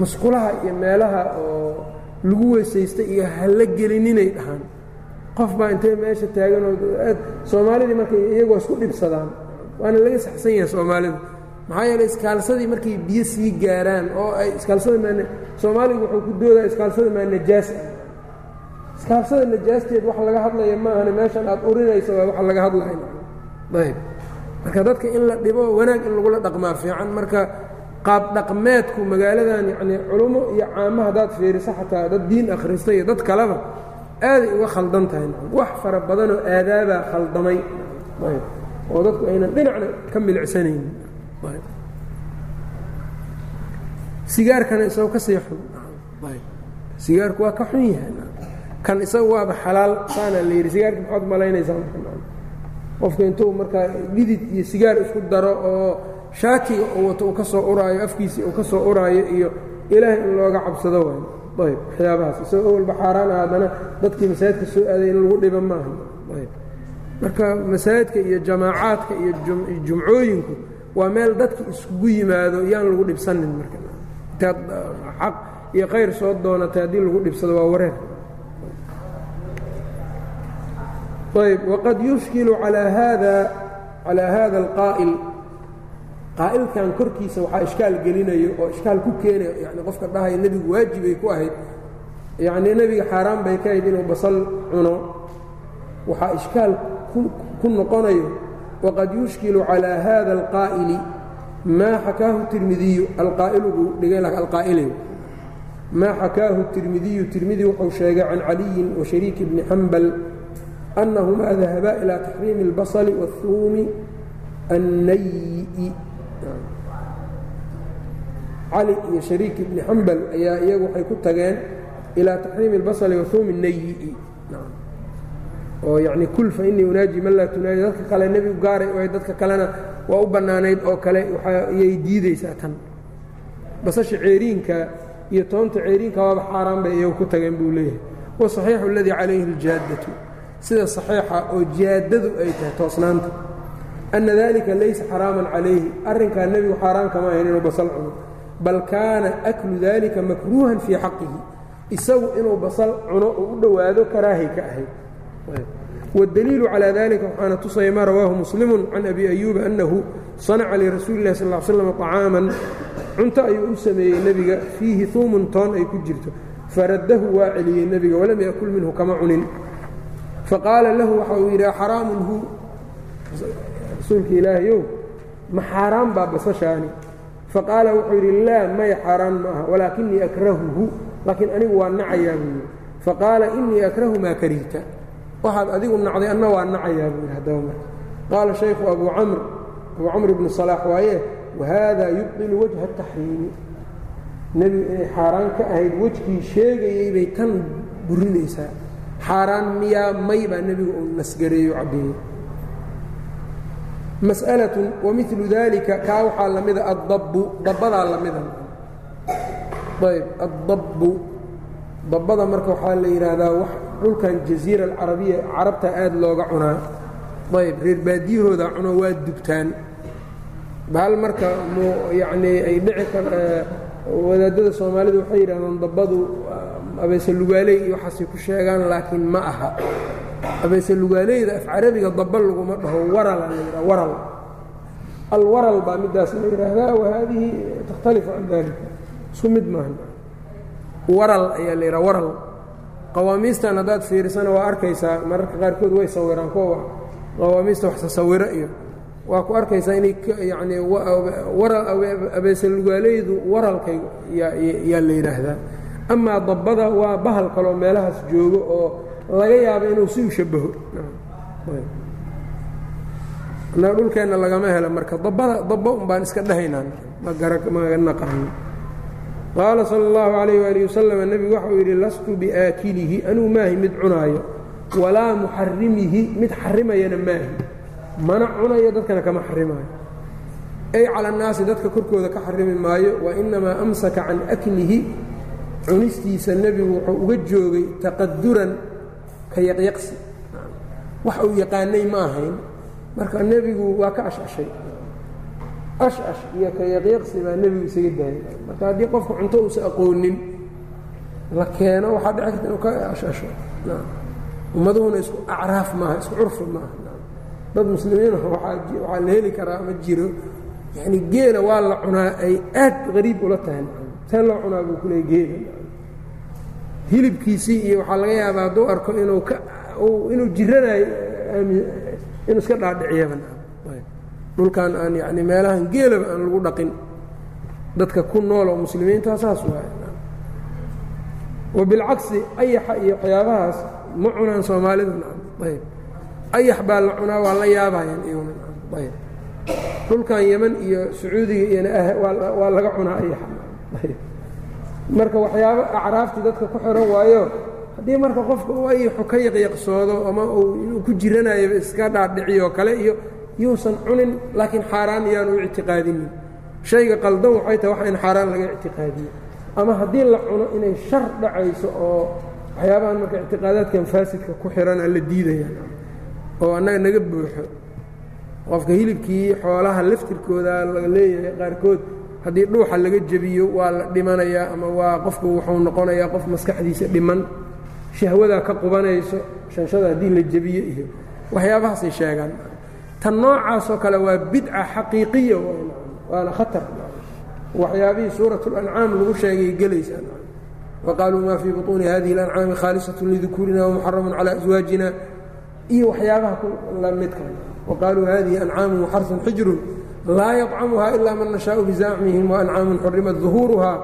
A: musqulaha iyo meelaha oo lagu weysaysta iyo hala gelininay dhahaan. Qof baa intay meesha taaganoo aad soomaalidii markay iyagoo isku dhibsadaan. Waana laga saxsan yahay soomaalida maxaa yeeley iskaalsadii markay biyo sii gaaraan oo ay iskaalsada maa soomaaligu wuxuu ku doodaa iskaalsada maa najaas ah iskaalsada najaasteed wax laga hadlaya maahane meeshan aad urinaysa waa wax laga hadlaya ayb. Marka dadka in la dhibo wanaag in lagula dhaqmaa fiican marka qaab dhaqmeedku magaaladan yacnii culummo iyo caamo haddaad fiiriso xataa dad diin akhrista iyo dad kaleba aaday uga khaldan tahay. Wax fara badanoo aadaabaa khaldamay. Oo dadku aynan dhinacna ka milicsanayn sigaarkana isagoo ka sii xun sigaarku waa ka xun yahay kan isaga waaba xalaal saana la yidhi sigaarka maxaad malaynaysaa? Qofka intuu markaa dhidid iyo sigaar isku daro oo shaatiga uu wato uu ka soo uraayo afkiisii uu ka soo uraayo iyo ilaahay in looga cabsado waay. Ayb waxyaabahaas. Isagoo awalba xaaraan ah dadkii masaajidka soo aaday in lagu dhiba maaha ayb marka masaajidka iyo jamaacaadka iyo jumcooyinku waa meel dadka iskugu yimaado yaan lagu dhibsanin marka. Intaad xaq iyo khayr soo doonatay haddii lagu dhibsado waa wareer ayb waqad yushkilu calaa haada calaa haada alqaa'il. Qaa'ilkan korkiisa waxaa ishkaal gelinayo oo ishkaal ku keenayo yani qofka dhahaya nebigu waajibay ku ahayd. Yacnii nebiga xaaraan bay ka ahayd inuu basal cuno. Waxaa ishkaal ku noqonayo waqad yushkilu calaa haada alqaa'ili. Maa xakaahu tirmidiyu alqaa'ilu buu dhigay alqaa'ilay maa xakaahu tirmidiyu tirmidi wuxuu sheegay can caliyin wa shariiki bni xambal annahumaa dahabaa ilaa taxriimi اlbasli waاhuumi annayi cali iyo shariik ibni xambal ayaa iyagu waxay ku tageen ilaa taxriimi اlbasli wahuumi nayi oo yacni kul fa inii unaaji man laa tunaaji dadka kale nebigu gaaray oo dadka kalena waa u bannaanayd oo kale waxayay diideysaa tan basasha ceeriinka iyo toonta ceeriinka waaba xaaraan bay iyagu ku tageen buu leeyahay wasaxiixu aladii calayhi اljaaddatu sida saxiixa oo jaaddadu ay tahay toosnaanta anna dalika laysa xaraaman calayhi arrinkaa nebigu xaaraan kama ahayn inuu basal cuno bal kaana aklu dalika makruuhan fii xaqihi isagu inuu basal cuno oo u dhowaado karaahay ka ahayd wاdaliilu calى dalika waxaana tusaya ma rawaahu muslimu can abi ayuuba annahu sanaca lirasuuli اlah sal slam طacaaman cunto ayuu u sameeyey nebiga fiihi huumun toon ay ku jirto faraddahu waa celiyey nebiga walam yakul minhu kama cunin faqaala lahu waxa uu yidhi xaraamun hu. Rasuulka ilaahayow ma xaaraan baa basashaani. Faqaala wuxuu yidhi laa may xaaraan ma aha walaakinii akrahuhu laakiin anigu waa nacayaa buu yidhi. Faqaala inii akrahu maa karihta waxaad adigu nacday anna waa nacayaa buu yidhi haddaba marka. Qaala shaykhu abuu camr abuu camr ibnu salaax waaye wahaadaa yubdilu wajha ataxriimi nebi xaaraan ka ahayd wejkii sheegayeybay tan burinaysaa xaaraan miyaa may baa nebigu uu nasgareeyo cabbeeyey mas'alatun wamilu dalika kaa waxaa la mida addabbu dabbadaa la mida ayb addabbu dabbada marka waxaa la yidhaahdaa wax dhulkan jaziira alcarabiya carabta aad looga cunaa. Ayb reer baadiyahooda cuno waa dubtaan. Bahal marka mu yacnii ay dhici kar wadaadada soomaalidu waxay yidhahdaan dabbadu abeese lugaaley iyo waxaasay ku sheegaan laakiin ma aha. Abeese lugaaleyda af carabiga dabba laguma dhaho warala la waral. Alwaral baa middaas la yidhaahdaa wa haadihi takhtalifu can dalika isku mid maaha waral ayaa la yidhaha waral. Qawaamiistan haddaad fiirisana waa arkaysaa mararka qaarkood way sawiraan kuwa qawaamiista wax sasawiro iyo waa ku arkaysaa inay waral abeese lugaaleydu waralkay yaa la yidhaahdaa amaa dabbada waa bahal kaloo meelahaas joogo oo laga yaabo inuu si u shabaho annaga dhulkeenna lagama helo marka. Dabbada dabba un baan iska dhahaynaa maga naqaano qaala sala اllahu calayh waali wasalam nebigu waxau yidhi lastu biaakilihi anuu maahi mid cunaayo walaa muxarimihi mid xarimayana maahi. Mana cunayo dadkana kama xarimayo ay cala annaasi dadka korkooda ka xarimi maayo wa inamaa amsaka can aklihi cunistiisa nebigu wuxuu uga joogay taqaduran ka yaqyaqsi. Wax uu yaqaanay ma ahayn. Marka nebigu waa ka ashashay. Ashash iyo ka yaqyaqsi baa nebigu isaga daayay. Marka haddii qofka cunto uusa aqoonin la keeno waxaa dhici karta inuu ka ashasho. Ummaduhuna isku acraaf maaha isku curfi maaha. Dad muslimiina waxaa la heli karaa ma jiro. Yani geela waa la cunaa ay aad qariib ula tahay. See loo cunaa buu kuleey geela hilibkiisii iyo waxaa laga yaabaa hadduu arko inuu ka inuu jiranayo inuu iska dhaadhiciyaba dhulkan aan yani meelahan geelaba aan lagu dhaqin. Dadka ku nool oo muslimiinta saas waay wabilcagsi ayaxa iyo waxyaabahaas ma cunaan soomaalidu ayb. Ayax baa la cunaa waa la yaabayaan iyaguna ayb. Dhulkan yeman iyo sacuudiga iyona waa laga cunaa ayaxa marka waxyaabo acraaftii dadka ku xiran waayo haddii marka qofka uu ayaxu ka yaqyaqsoodo ama uu ku jiranayaba iska dhaadhiciyoo kale iyo yuusan cunin laakiin xaaraan iyaan u ictiqaadinin. Shayga qaldan waxay tahay wax in xaaraan laga ictiqaadiyo ama haddii la cuno inay shar dhacayso oo waxyaabahan marka ictiqaadaadkan faasidka ku xirana la diidaya oo annaga naga buuxo qofka hilibkii xoolaha laftirkooda laga leeyahay qaarkood haddii dhuuxa laga jebiyo waa la dhimanayaa ama waa qofku wuxuu noqonayaa qof maskaxdiisa dhiman shahwadaa ka qubanayso shanshada haddii la jebiyo iyo waxyaabahaasay sheegaan. Tan noocaasoo kale waa bidca xaqiiqiya waana khatar waxyaabihii suuratulancaam lagu sheegay gelaysaa waqaaluu maa fii buطuuni hadihi اlancaami khaalisatun lidukuurina wamuxaramun calaa aswaajina iyo waxyaabaha la midka waqaaluu hadihi ancaamun waxarun xijrun laa yطcamuha ila man nashaau bizacmihim waancaamun xurimat ظuhuuruhaa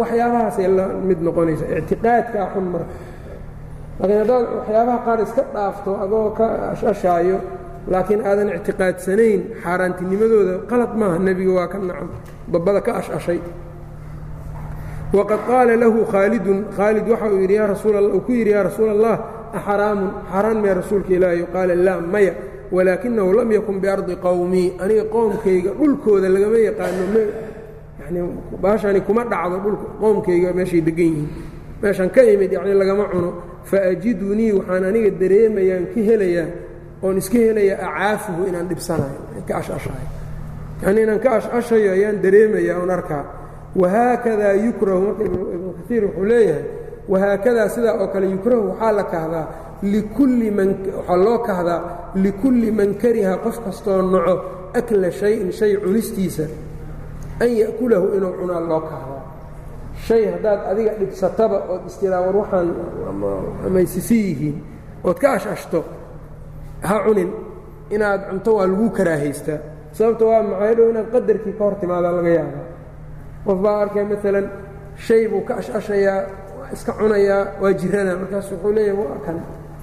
A: waxyaabahaasay mid noqonaysa ictiqaadkaa xun marka laakiin haddaad waxyaabaha qaar iska dhaafto adoo ka ashashaayo laakiin aadan ictiqaadsanayn xaaraantinimadooda qalad maaha nebiga waa ka nacam babbada ka ashashay. Waqad qaala lahu khaalidun khaalid waxa uu yidhi uu ku yidhi yaa rasuula allah axaraamun xaaraan mee rasuulka ilaahi? Qaala laa maya walaakinahu lam yakun biardi qowmii aniga qowmkayga dhulkooda lagama yaqaano yani baashani kuma dhacdo dhulka qowmkayga meeshay degan yihiin. Meeshan ka imid yani lagama cuno. Faajidunii waxaan aniga dareemayaan ka helayaa oon iska helaya acaafuhu inaan dhibsanayo ka ashashayo yanii inaan ka ashashayo ayaan dareemaya oon arkaa. Wahaakadaa yukrahu marka ibnu kaiir wuxuu leeyahay wahaakadaa sidaa oo kale yukrahu waxaa la kahdaa waxaa loo kahdaa likulli man kariha qof kastoo naco akla shayin shay cunistiisa an ya'kulahu inuu cunaa loo kahdaa shay haddaad adiga dhibsataba ood istiraa war waxaan amaysisi yihiin ood ka ashashto ha cunin inaad cunto waa lagu karaahaystaa sababta waa maxay inaad qadarkii ka hor timaadaa laga yaabaa? Qof baa arkay maalan shay buu ka ashashayaa iska cunayaa waa jiranaa markaas wuxuu leeyahay waa kan.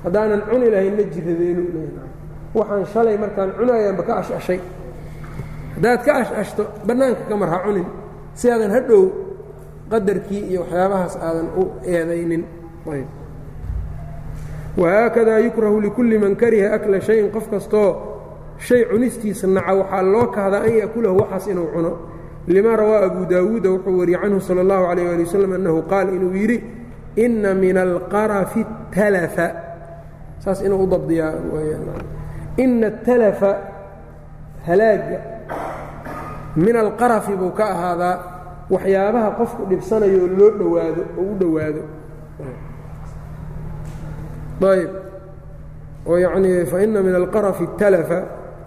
A: Haddaanan cuni lahayn ma jiradeenuu leeyahay. Waxaan shalay markaan cunayaanba ka ashashay haddaad ka ashashto bannaanka ka mar ha cunin. Si aadan hadhow qadarkii iyo waxyaabahaas aadan u eedaynin. Wahaakadaa yukrahu likulli man kariha akla shayin qof kastoo shay cunistiisa naca waxaa loo kahdaa an ya'kulahu waxaas inuu cuno lima rawaa abu daawuuda wuxuu wariyey canhu sala allahu calayh ali wasalam annahu qaal inuu yidhi inna min alqarafi talafa. Saas inuu u dabdiyaa ina atalafa halaaga min alqarafi buu ka ahaadaa waxyaabaha qofku dhibsanayo loo dhowaado oo u dhowaado. Ayb oo yacnii faina min alqarafi talafa.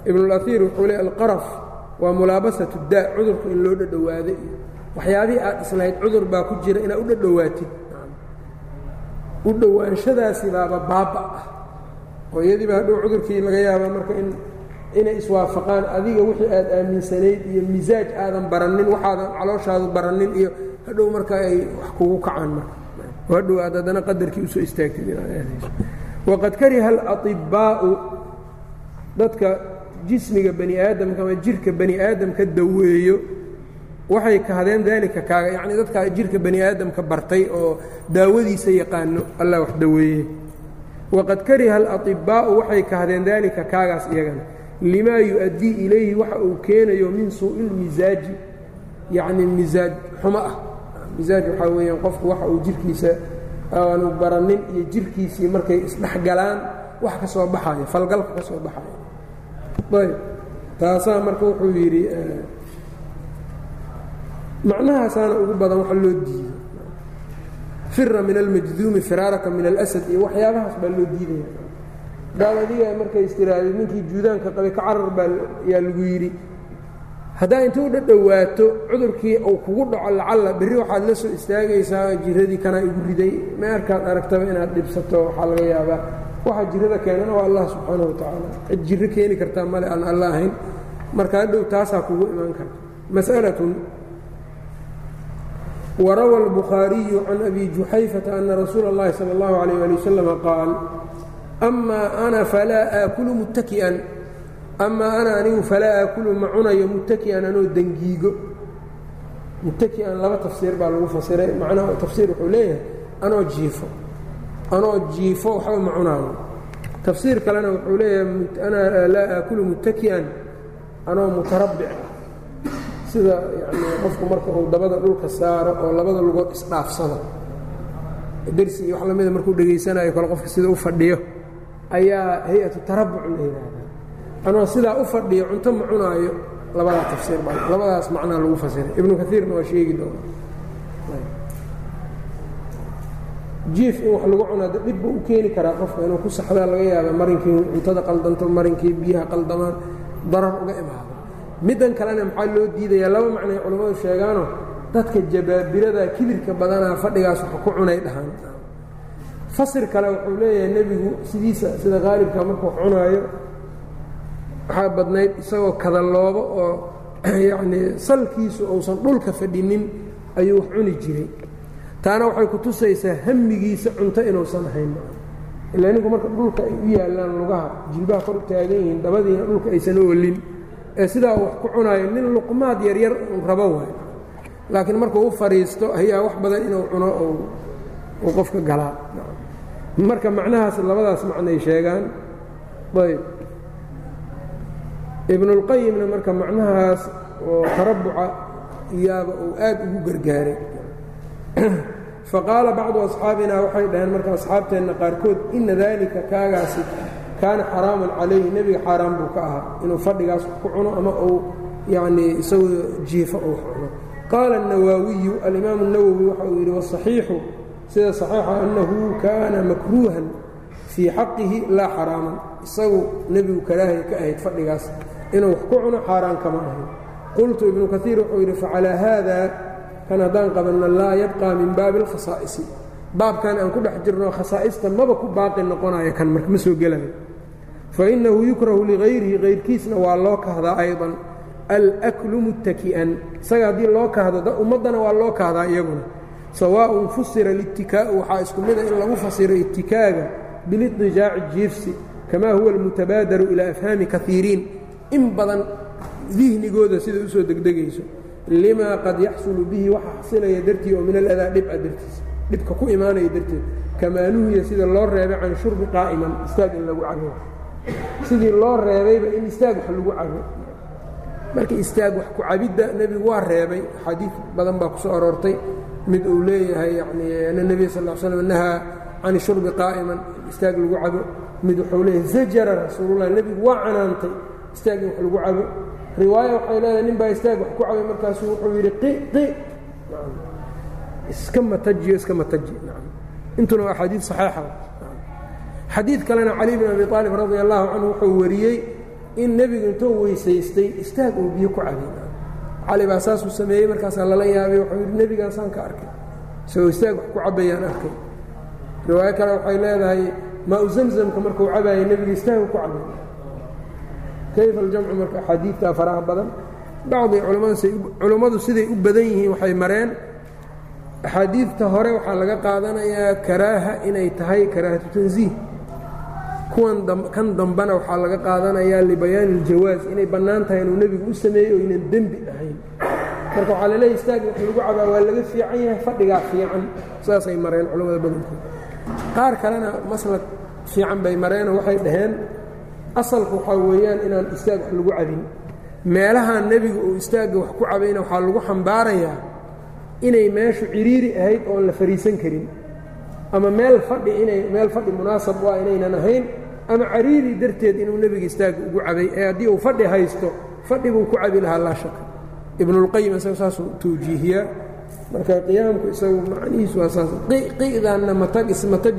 A: Ibn اlaiir wuxuu le alqaraf waa mulaabasat daa cudurka in loo dhadhowaado iyo waxyaabihii aad islahayd cudur baa ku jira inaad u dhadhowaatid. U dhowaanshadaasi baaba baaba ah. Oo iyadiiba hadhow cudurkii laga yaaba marka in inay iswaafaqaan adiga wixii aad aaminsanayd iyo misaaj aadan baranin waxaadan calooshaadu baranin iyo hadhow marka ay wax kugu kacaan marka. Hadhow aad haddana qadarkii u soo istaagtid waqad kariha alaطibbaa'u dadka jismiga bani aadamka ama jirka bani aadamka daweeyo waxay kahdeen daalika kaaga. Yacnii dadka jirka bani aadamka bartay oo daawadiisa yaqaano allah wax daweeye. Waqad kariha alaطibbaa'u waxay kahdeen daalika kaagaas iyagana limaa yu-addii ilayhi waxa uu keenayo min suu'i lmisaaji yacni misaaj xumo ah. Misaaj waxaa weeyaan qofku waxa uu jirkiisa aanu baranin iyo jirkiisii markay isdhexgalaan wax ka soo baxayo falgalka ka soo baxayo ayb. Taasaa marka wuxuu yidhi macnahaasaana ugu badan waxa loo diiday. Fira min almajduumi firaaraka min alasad iyo waxyaabahaas baa loo diidaya. Daad adiga markay istiraadid ninkii juudaanka qabay ka carar baa yaa lagu yidhi haddaa intuu dhadhowaato cudurkii uu kugu dhaco lacalla berri waxaad la soo istaagaysaa jiradii kanaa igu riday. Meerkaad aragtaba inaad dhibsato waxaa laga yaabaa waxaa jirada keenana waa allah subxaana wa tacaala cid jiro keeni kartaa male aan alla ahayn marka hadhow taasaa kugu imaan karta mas'alatun warawa albukhaariyu can abi juxayfata ana rasuula اllahi salى اllahu alayh ali wasalama qaal amaa ana falaa aakulu muttaki'an amaa ana anigu falaa aakulu ma cunayo muttaki'an anoo dengiigo muttaki'an laba tafsiir baa lagu fasiray macnaha tafsiir wuxuu leeyahay anoo jiifo anoo jiifo waxba ma cunaayo. Tafsiir kalena wuxuu leeyahay ana laa aakulu muttaki'an anoo mutarabbic ah. Sida yani qofku marka uu dabada dhulka saaro oo labada lugood isdhaafsado. Dersi iyo wax lamida markuu dhegaysanayo kale qofka sida u fadhiyo ayaa hay'atu tarabuc la yidhaahdaa. Anoo sidaa u fadhiyo cunto ma cunaayo labadaa tafsiir baa labadaas macnaa lagu fasiray. Ibnu kaiirna waa sheegi doona jiif in wax lagu cunaa dhib buu u keeni karaa qofka inuu ku saxdaa laga yaaba marinkii cuntada qaldanto marinkii biyaha qaldamaan darar uga imaado. Middan kalena maxaa loo diidayaa? Laba macnay culammadu sheegaano dadka jabaabirada kibirka badanaa fadhigaas wax ku cunay dhahaan. Fasir kale wuxuu leeyahay nebigu sidiisa sida qaalibka markuu cunaayo waxaa badnayd isagoo kadaloobo oo yacnii salkiisu uusan dhulka fadhinin ayuu wax cuni jiray taana waxay ku tusaysaa hamigiisa cunto inuusan ahayn ilaa ninku marka dhulka ay u yaallaan lugaha jilbaha kor u taagan yihiin dabadiina dhulka aysan oolin ee sidaa wax ku cunaayo nin luqmaad yaryar rabo waayo. Laakiin markuu u fadhiisto ayaa wax badan inuu cuno uu qofka galaa marka macnahaas labadaas macnay sheegaan. Ayb. Ibnulqayimna marka macnahaas oo tarabuca iyaaba uu aad ugu gargaaray faqaala bacdu asxaabina waxay dhaheen marka asxaabteenna qaarkood ina daalika kaagaasi kaana xaraaman calayhi nebiga xaaraan buu ka ahaa inuu fadhigaas ku cuno ama uu yacnii isagoo jiifo uu cuno qaala الnawaawiyu alimaamu الnawowi waxa uu yidhi wasaxiixu sida saxiixa annahu kaana makruuhan fii xaqihi laa xaraaman isagu nebigu karaahay ka ahayd fadhigaas inuu wax ku cuno xaaraan kama ahayn qultu ibnu kaiir wuxuu yidhi facalaa haada kan haddaan qabanna laa yabqaa min baabi alkhasaa'isi baabkan aan ku dhex jirno khasaa'ista maba ku baaqi noqonayo kan marka ma soo gelayo fa innahu yukrahu ligayrihi kayrkiisna waa loo kahdaa aydan. Alaklu muttaki'an isaga haddii loo kahdo ummaddana waa loo kahdaa iyaguna. Sawaaءun fusira اlitikaa'u waxaa isku mida ah in lagu fasiro itikaaga bilidijaaci jiifsi kamaa huwa almutabaadaru ilaa afhaami kaiiriin in badan dihnigooda sida u soo degdegayso limaa qad yaxsulu bihi waxa xasilaya dartii oo min aladaa dhibca dartiisa dhibka ku imaanaya darteed kamaa nuhiya sida loo reebay can shurbi qaa'iman istaag in lagu cabo sidii loo reebayba in istaag wax lagu cabo marka istaag wax ku cabidda nebigu waa reebay. Xadiid badan baa ku soo aroortay. Mid uu leeyahay yani ana nebiy sal l slam nahaa can shurbi qaa'iman istaag lagu cabo. Mid wuxuu leeyahay zajara rasuululah nebigu waa canaantay istaag in wax lagu cabo riwaaya waxay leedahay nin baa istaag wax ku cabay markaasuu wuxuu yidhi qi qi. Iska matajiyo iska mataji. Intuna axaadiid saxiixa. Xadiid kalena cali bin abi aalib radi allahu canhu wuxuu wariyey in nebigu intuu weysaystay istaag uu biyo ku cabay. Cali baa saasuu sameeyey markaasaa lala yaabay wuxuu yidhi nebigaasaan ka arkay. Isagoo istaag wax ku cabayaan arkay. Riwaayo kale waxay leedahay maa u zamzamka markuu cabaayay nebiga istaagu ku cabay kayfa aljamcu marka axaadiidtaa faraha badan bacdi culammadu siday u badan yihiin waxay mareen axaadiidta hore waxaa laga qaadanayaa karaaha inay tahay karaahatu tansiih kuwan kan dambena waxaa laga qaadanayaa libayaani iljawaas inay bannaan tahay inuu nebigu u sameeyey oo ynan dembi ahayn marka waxaa laleeya istaag wax lagu cabaa waa laga fiican yahay fadhigaa fiican saasay mareen culamada badankooda qaar kalena maslad fiican bay mareenoo waxay dhaheen asalku waxaa weeyaan inaan istaag wax lagu cabin. Meelahaan nebiga uu istaagga wax ku cabayna waxaa lagu xambaarayaa inay meeshu ciriiri ahayd oon la fariisan karin. Ama meel fadhi inay meel fadhi munaasab u inaynan ahayn ama cariiri darteed inuu nebiga istaagga ugu cabay ee haddii uu fadhi haysto fadhi buu ku cabi lahaa laa shaka ibnulqayim isaga saasuu tawjiihiyaa marka qiyaamku isagu macnihiisu waa saas. Qi'danna matagi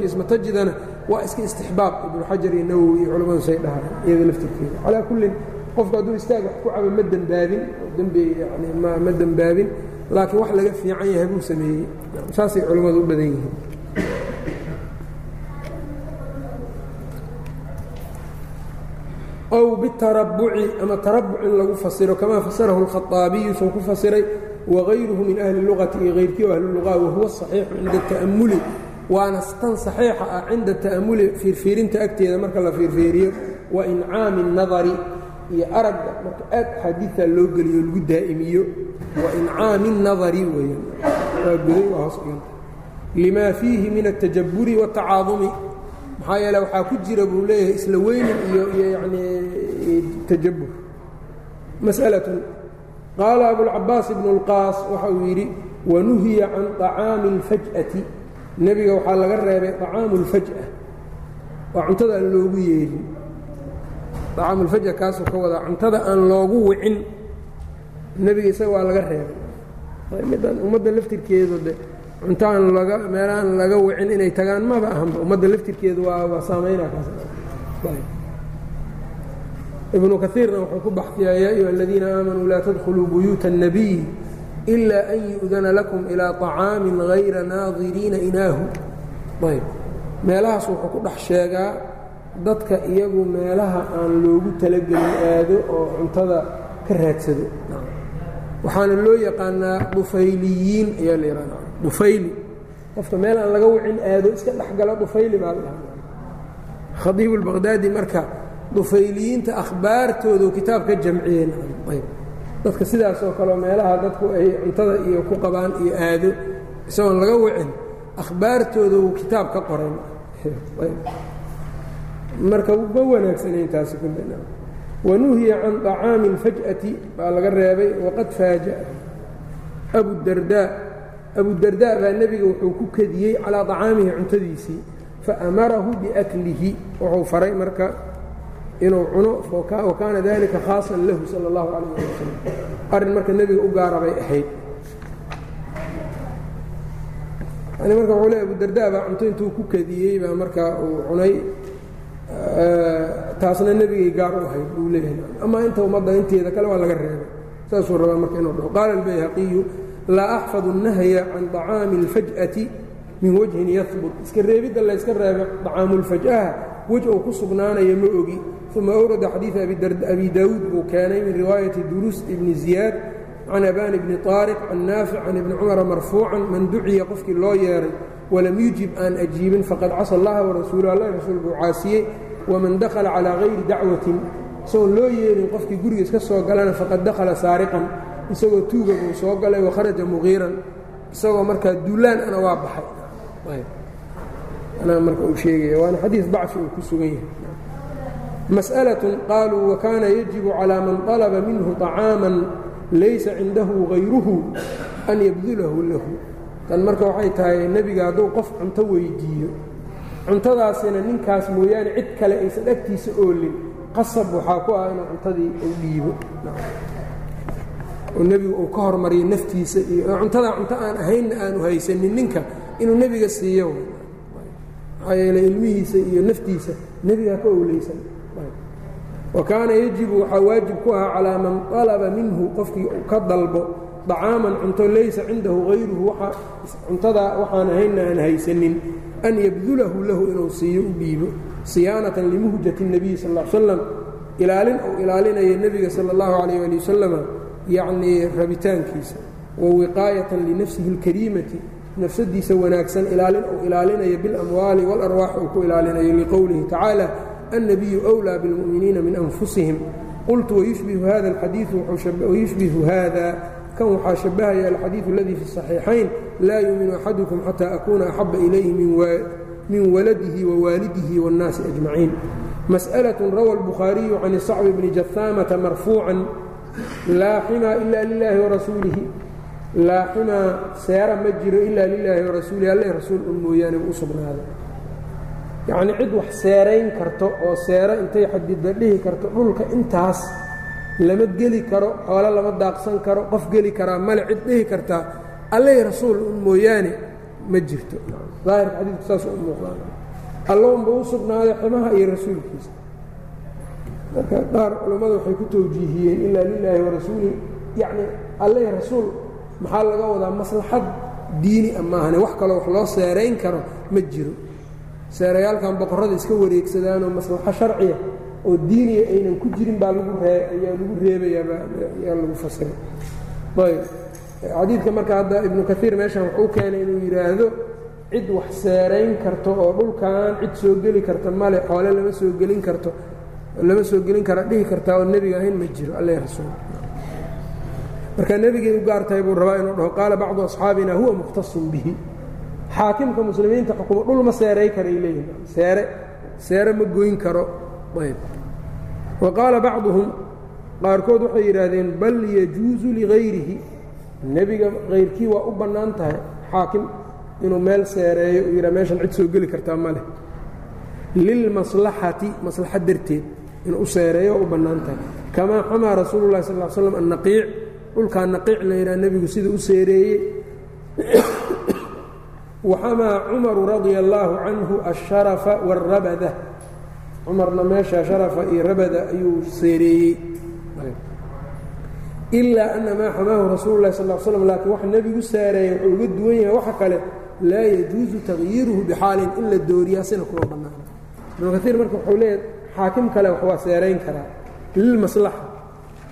A: ismatajidana waa iska istixbaab. Ibnu xajar iyo nawowi iyo culamadu say dhahaan iyada laftirkeeda. Calaa kullin qofku hadduu istaag wax ku cabo ma dembaabin dembi yani ma dembaabin laakiin wax laga fiican yahay buu sameeyey. Saasay culammadu u badan yihiin. Ow bitarabuci ama tarabuc in lagu fasiro kamaa fasarahu اlkhaطaabiyu soo ku fasiray wagayruhu min ahli luqati iyo ayrkii o ahluluqa wahuwa saxiixu cinda ta'amuli waana tan saxiixa ah cinda ta'amuli fiirfiirinta agteeda marka la fiirfiiriyo wa incaami اnadari iyo aragga marka aad axaadiidta loo geliyo lagu daa'imiyo wa incaami اnadari weyaan limaa fiihi min atajaburi watacaadumi maxaa yeele waxaa ku jira buu leeyahay isla weynin iyo yani tajabur masalatun qaala abulcabaas ibnu اlqaas waxa uu yidhi wanuhiya can طacaami اlfaj'ati nebiga waxaa laga reebay طacaamu اlfaj'a waa cuntada aan loogu yeerin طacaamu اlfaj'a kaasuu ka wadaa cuntada aan loogu wicin nebiga isaga waa laga reebay middan ummadda laftirkeedu de cunto aan laga meelahaan laga wicin inay tagaan maba ahanba ummadda laftirkeedu waa waa saamaynaa kaas ibnu kaiirna wuxuu ku baxfiyaa yaa ayuha aladiina aamanuu laa tadkhuluu buyuuta الnabiy إila an yu'dana lakum ilىa طacaamin غayra naadiriina inaahu ayb meelahaas wuxuu ku dhex sheegaa dadka iyagu meelaha aan loogu talagelin aado oo cuntada ka raadsado waxaana loo yaqaanaa dufayliyiin ayaa la yihahda dufayli qofka meel aan laga wicin aado iska dhexgalo dufayli baa la dhahaa khadiibu اlbaqhdaadi marka dufayliyiinta akhbaartoodu kitaab ka jamciyeen ayb dadka sidaas oo kaleo meelaha dadku ay cuntada iyo ku qabaan iyo aado isagoon laga wicin akhbaartooda uu kitaab ka qoran marka ma wanaagsanayn taasi kullina wanuhiya can طacaami اlfaj'ati baa laga reebay waqad faaja'a abudardaa abudardaa baa nebiga wuxuu ku kediyey calaa طacaamihi cuntadiisii faamarahu biaklihi wuxuu faray marka inuu cuno wa kaana dalika khaasan lahu sala اllahu calayh ali wasalam arrin marka nebiga u gaara bay ahayd yani marka wuxuu le abudardaa baa cunto intuu ku kadiyey baa markaa uu cunay taasna nebigay gaar u ahayd buu leeyahay amaa inta ummadda inteeda kale waa laga reebay saasuu rabaa marka inuu dhaho qaala albayhaqiyu laa axfadu الnahya can طacaami اlfaj'ati min wajhin yahbut iska reebidda layska reebo طacaamulfaj'aha wej uu ku sugnaanayo ma ogi uma awrada xadiida abi daawuud buu keenay min riwaayati duruus ibni ziyaad can abaan ibni aariq can naafic can ibni cumara marfuucan man duciya qofkii loo yeeray walam yujib aan ajiibin faqad casa allaha warasuul allah rasuul buu caasiyey waman dakhala calaa hayri dacwatin isagoon loo yeerin qofkii gurigiis ka soo galana faqad dakhala saariqan isagoo tuuga buu soo galay wakharaja muqiiran isagoo markaa duulaan ana waa baxay marka uu sheegaya waana xadiis dacfi uu ku sugan yahay masأlaة qaaluu wakaana yajibu calىa man طalaba minhu طacaaman laysa cindahu غayruhu an yabdulahu lahu tan marka waxay tahay nebiga hadduu qof cunto weydiiyo cuntadaasina ninkaas mooyaane cid kale aysan agtiisa oolin qasab waxaa ku ah inuu cuntadii uu dhiibo oo nebigu uu ka hormariyo naftiisa iyo cuntadaa cunto aan ahaynna aanu haysanin ninka inuu nebiga siiyo maxaa yeele ilmihiisa iyo naftiisa nebigaa ka owleysan wa kaana yajibu waxaa waajib ku ahaa calaa man طalaba minhu qofkii ka dalbo طacaaman cunto laysa cindahu hayruhu cuntadaa waxaan ahaynna aan haysanin an yabdulahu lahu inuu siiyo u dhiibo siyaanatan limuhjati الnabiyi sal ا l slam ilaalin uu ilaalinayo nebiga salى اllahu عalيh ali wasalama yacnii rabitaankiisa wa wiqaayatan linafsihi اlkariimati nafsadiisa wanaagsan ilaalin uu ilaalinayo biاlamwaali wاlarwaax uu ku ilaalinayo liqowlihi tacaala النبي أولى بالمؤمiنiiنa min أنfusihim qultu ويشبه hada الxadiiث ويشبه hada kan waxaa شhabahaya الxadيiث اladي في الصaحيiحayn laa yuؤminu أxadكم xatى أkuna أxaba إilayhi min waladihi wawaalidihi wاnnaasi ajmaciin masأlaة rawa الbukhaariyu can الsacb bni jahaamata marfuucan laa ximaa ila lilaahi warasuulihi laa ximaa seera ma jiro ila lilaahi warasuulihi alle rasuul un mooyaane u sugnaaday yacnii cid wax seerayn karto oo seero intay xadidda dhihi karto dhulka intaas lama geli karo xoolo lama daaqsan karo qof geli karaa male cid dhihi kartaa alleh rasuul un mooyaane ma jirto. Daahirka xadiidku saas u muuqdaan allounba u sugnaaday ximaha iyo rasuulkiisa. Marka qaar culammada waxay ku tawjiihiyeen ilaa lilaahi warasuulihi yacnii alleh rasuul maxaa laga wadaa maslaxad diini a maahane? Wax kaloo wax loo seerayn karo ma jiro seerayaalkan boqorrada iska wareegsadaanoo maslaxo sharciya oo diiniya aynan ku jirin baa lagu ayaa lagu reebayaaayaa lagu fasiray xadiidka marka hadda ibnu kaiir meeshan wuxuu keenay inuu yidhaahdo cid wax seerayn karto oo dhulkan cid soo geli karta male xoole lama soo gelin karto lama soo gelin kara dhihi kartaa oo nebiga ahayn ma jiro. Alle rasuul. Marka nebigay u gaar buu rabaa inuu dhaho qaala bacdu asxaabina huwa mukhtasun bihi xaakimka muslimiinta xukumo dhul ma seeray karay leeyihiin seere seere ma goyn karo. Ayb. Wa qaala bacduhum qaarkood waxay yidhaahdeen bal yajuusu ligayrihi nebiga kayrkii waa u bannaan tahay xaakim inuu meel seereeyo uu yidhaha meeshan cid soo geli kartaa ma leh. Lilmaslaxati maslaxa darteed inuu u seereeyo u bannaan tahay. Kamaa xamaa rasuulu llahi sal l slam annaqiic dhulkaa naqiic la yidhaha nebigu sida u seereeyey waxamaa cumaru radia allaahu canhu asharafa wاlrabada cumarna meesha sharafa iyo rabada ayuu seereeyey ilaa ana maa xamaahu rasuulu lahi sal slam laakiin wax nebigu saareeyey wuxuu uga duwan yahay waxa kale laa yajuusu takyiiruhu bixaalin in la dooriyaa sina kuma bannaana ibnu kaiir marka wuxuu leeyahay xaakim kale wax seerayn karaa lilmaslaxa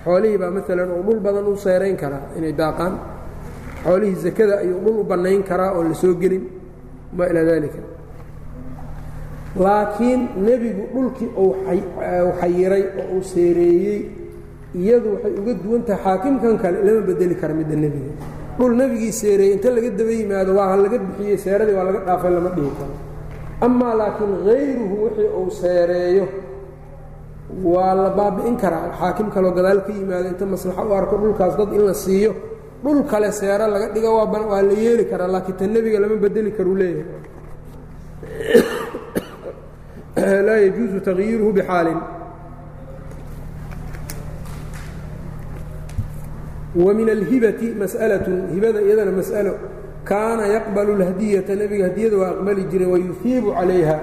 A: xoolihii baa maalan uu dhul badan u seerayn karaa inay daaqaan xoolihii zakada ayuu dhul u bannayn karaa oo la soo gelin ma ilaa daalika. Laakiin nebigu dhulkii uu xayiray oo uu seereeyey iyadu waxay uga duwan tahay xaakimkan kale lama bedeli kara midda nebiga. Dhul nebigii seereeyey inta laga daba yimaado waa laga bixiyey seeradii waa laga dhaafay lama dhihi karo. Amaa laakiin hayruhu wixii uu seereeyo waa la baabi'in karaa. Xaakim kaloo gadaal ka yimaado inta maslaxo u arko dhulkaas dad in la siiyo dhul kale seero laga dhigo waa la yeeli karaa laakiin ta nebiga lama bedeli karuu leeyahay. laa yajuusu takyiiruhu bixaalin. Wa min alhibati mas'alatun hibada iyadana mas'alo. Kaana yaqbalu اlhadiyata nebiga hadiyada waa aqbali jiray wayuhiibu calayha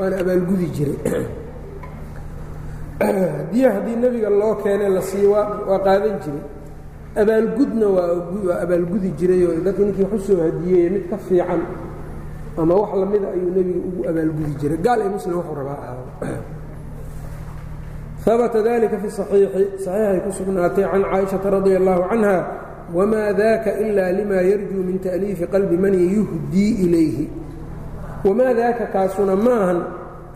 A: waana abaalgudi jiray. Hadiya haddii nebiga loo keenay la siiyo waa qaadan jiray abaalgudna waa abaalgudi jirayoo dadka ninkii waxu soo hadiyeeye mid ka fiican ama wax lamida ayuu nebiga ugu abaalgudi jiray gaal ee muslim wuxuu rabaa ahaado habata dalika fi صaxiixi صaxiixay ku sugnaatay can caaishaةa radia اllahu canha wma daka ila lima yarjuu min ta'liifi qalbi man yuhdii ilayhi wamaa daaka kaasuna ma ahan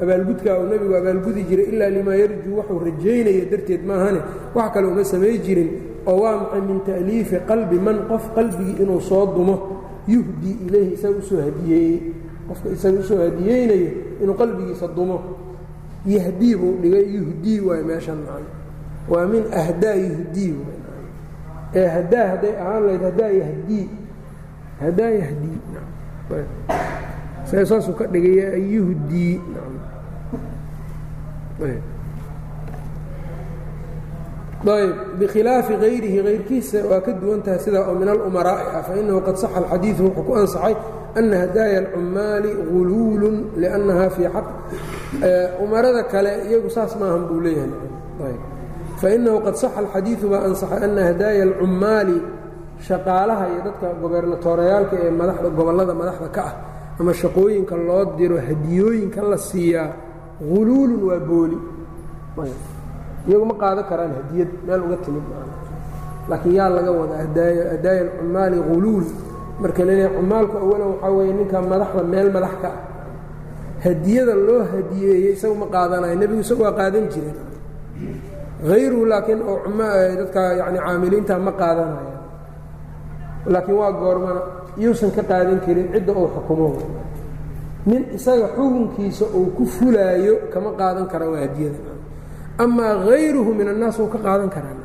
A: abaalgudkaa uu nebigu abaalgudi jiray ilaa limaa yarjuu waxuu rajaynaya darteed maahane wax kale uma samay jirin oo waa maxay min ta'liifi qalbi man qof qalbigii inuu soo dumo yuhdii ilayhi isaga u soo hadiyeeyey qofka isaga u soo hadiyeynayo inuu qalbigiisa dumo yahdii buu dhigay yuhdii waay meeshan man waa min ahdaa yuhdii ee hadaa hadday ahaan lahayd hadaa yahdii hadaa yahdii saasuu ka dhigay yuhdii ayb bikhilaafi hayrihi hayrkiisa waa ka duwan tahay sidaa oo min alumaraa'i ah fainahu qad saxa alxadiidu wuxuu ku ansaxay ana hadaaya alcummaali guluulun liannaha fii xaq umarada kale iyagu saas maahan buu leeyahay. Fainahu qad saxa alxadiidu baa ansaxay ana hadaaya alcummaali shaqaalaha iyo dadka gobernatorayaalka ee madaxda gobollada madaxda ka ah ama shaqooyinka loo diro hadiyooyinka la siiyaa guluulun waa booli iyagu ma qaadan karaan hadiyad meel uga timid laakiin yaa laga wadaa hadaaya alcummaali guluul. Marka la leeyahay cumaalku awalan waxaa weeye ninka madaxda meel madax ka ah. Hadiyada loo hadiyeeyey isagu ma qaadanayo nebigu isagu waa qaadan jiren hayruhu laakiin oo dadka yani caamiliinta ma qaadanaya laakiin waa goormana iyuusan ka qaadan karin cidda uu xukumo. Nin isaga xukunkiisa uu ku fulaayo kama qaadan kara waa hadiyada amaa hayruhu min annaas wuu ka qaadan karaa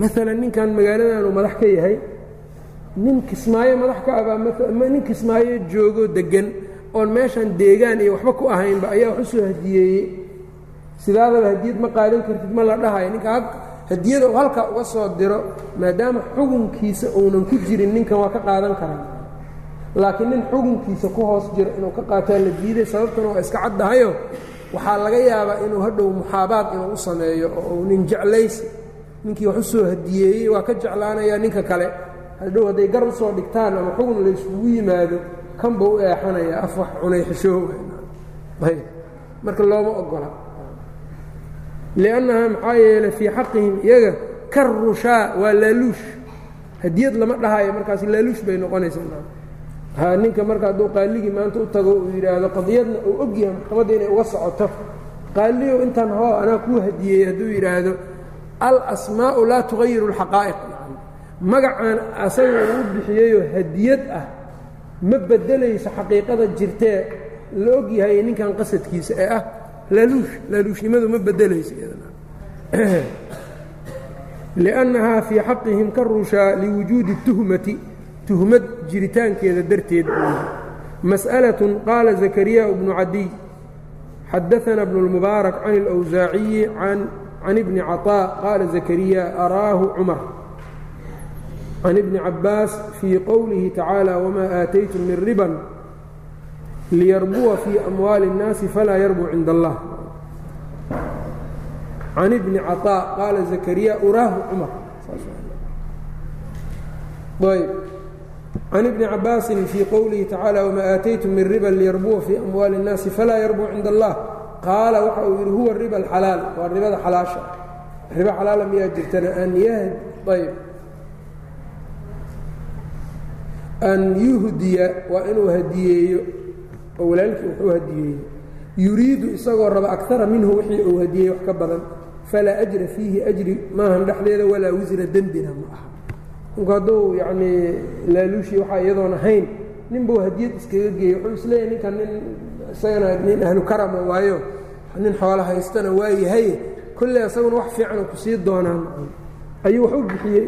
A: maalan ninkan magaaladan uu madax ka yahay nin kismaayo madax ka abaa nin kismaayo joogo deggan oon meeshan deegaan iyo waxba ku ahaynba ayaa wax u soo hadiyeeyey sidaadaba hadiyad ma qaadan kartid ma la dhahayo ninka hadiyada uu halkaa uga soo diro maadaama xukunkiisa uunan ku jirin ninkan waa ka qaadan karaa laakiin nin xukunkiisa ku hoos jiro inuu ka qaataa la diiday sababtuna waa iska caddahayo waxaa laga yaabaa inuu hadhow muxaabaad inuu u sameeyo oo uu nin jeclaysi ninkii wax u soo hadiyeeyey waa ka jeclaanayaa ninka kale. Hadhow hadday gar u soo dhigtaan ama xugun layskugu yimaado kanba u eexanaya af wax cunay xishooba marka looma ogola liannaha maxaa yeelay fii xaqihim iyaga ka rushaa waa laaluush. Hadiyad lama dhahayo markaas laaluush bay noqonaysaa ha ninka marka hadduu qaaligii maanta u tago uu yidhaahdo qadiyadna uu ogyahay maxkamadda inay uga socoto. Qaaligow intaan hoo anaa kuu hadiyey hadduu yidhaahdo alasmaa'u laa tugayiru alxaqaa'iq magacaan asaga uu bixiyeyoo hadiyad ah ma beddelayso xaqiiqada jirtee la og yahay ninkan qasadkiisa ee ah laaluush. Laaluushnimadu ma beddelayso liannahaa fii xaqihim ka rushaa liwujuudi tuhmati tuhmad jiritaankeeda darteed mas'alatun qaala zakariyaa bnu cadiy xadaana bnu اlmubaarak can اlأwsaaciyi can ibni caطاء qaala zakariya araahu cumar can ibni cabaas fii qowlihi tacaalى wma aataytum min riban liyarbuwa fii amwaali الnaasi falaa yarbuu cind allah can ibni caطاء qaala zakariya uraahu cumar ayb can ibni cabaasin fii qowlihi tacaala wmaa aataytum min riban liyarbuwa fii amwaali اnnaasi falaa yarbuu cinda allah qaala waxa uu yidhi huwa riba alxalaal waa ribada xalaasha riba xalaala miyaa jirtana an yahd ayb an yuhdiya waa inuu hadiyeeyo oo walaalkii wuxuu hadiyeeyo yuriidu isagoo raba akara minhu wixii uu hadiyey wax ka badan falaa ajra fiihi ajri maahan dhexdeeda walaa wisra dembina ma aha hadduu yacnii laaluushii waxaa iyadoon ahayn. Nin buu hadiyad iskaga geeyey. Wuxuu isleeyahy ninkan nin isagana nin ahlu karama waayo. Nin xoolo haystana waa yahay. Kolley isaguna wax fiicana ku sii doonaan. Ayuu wax u bixiyey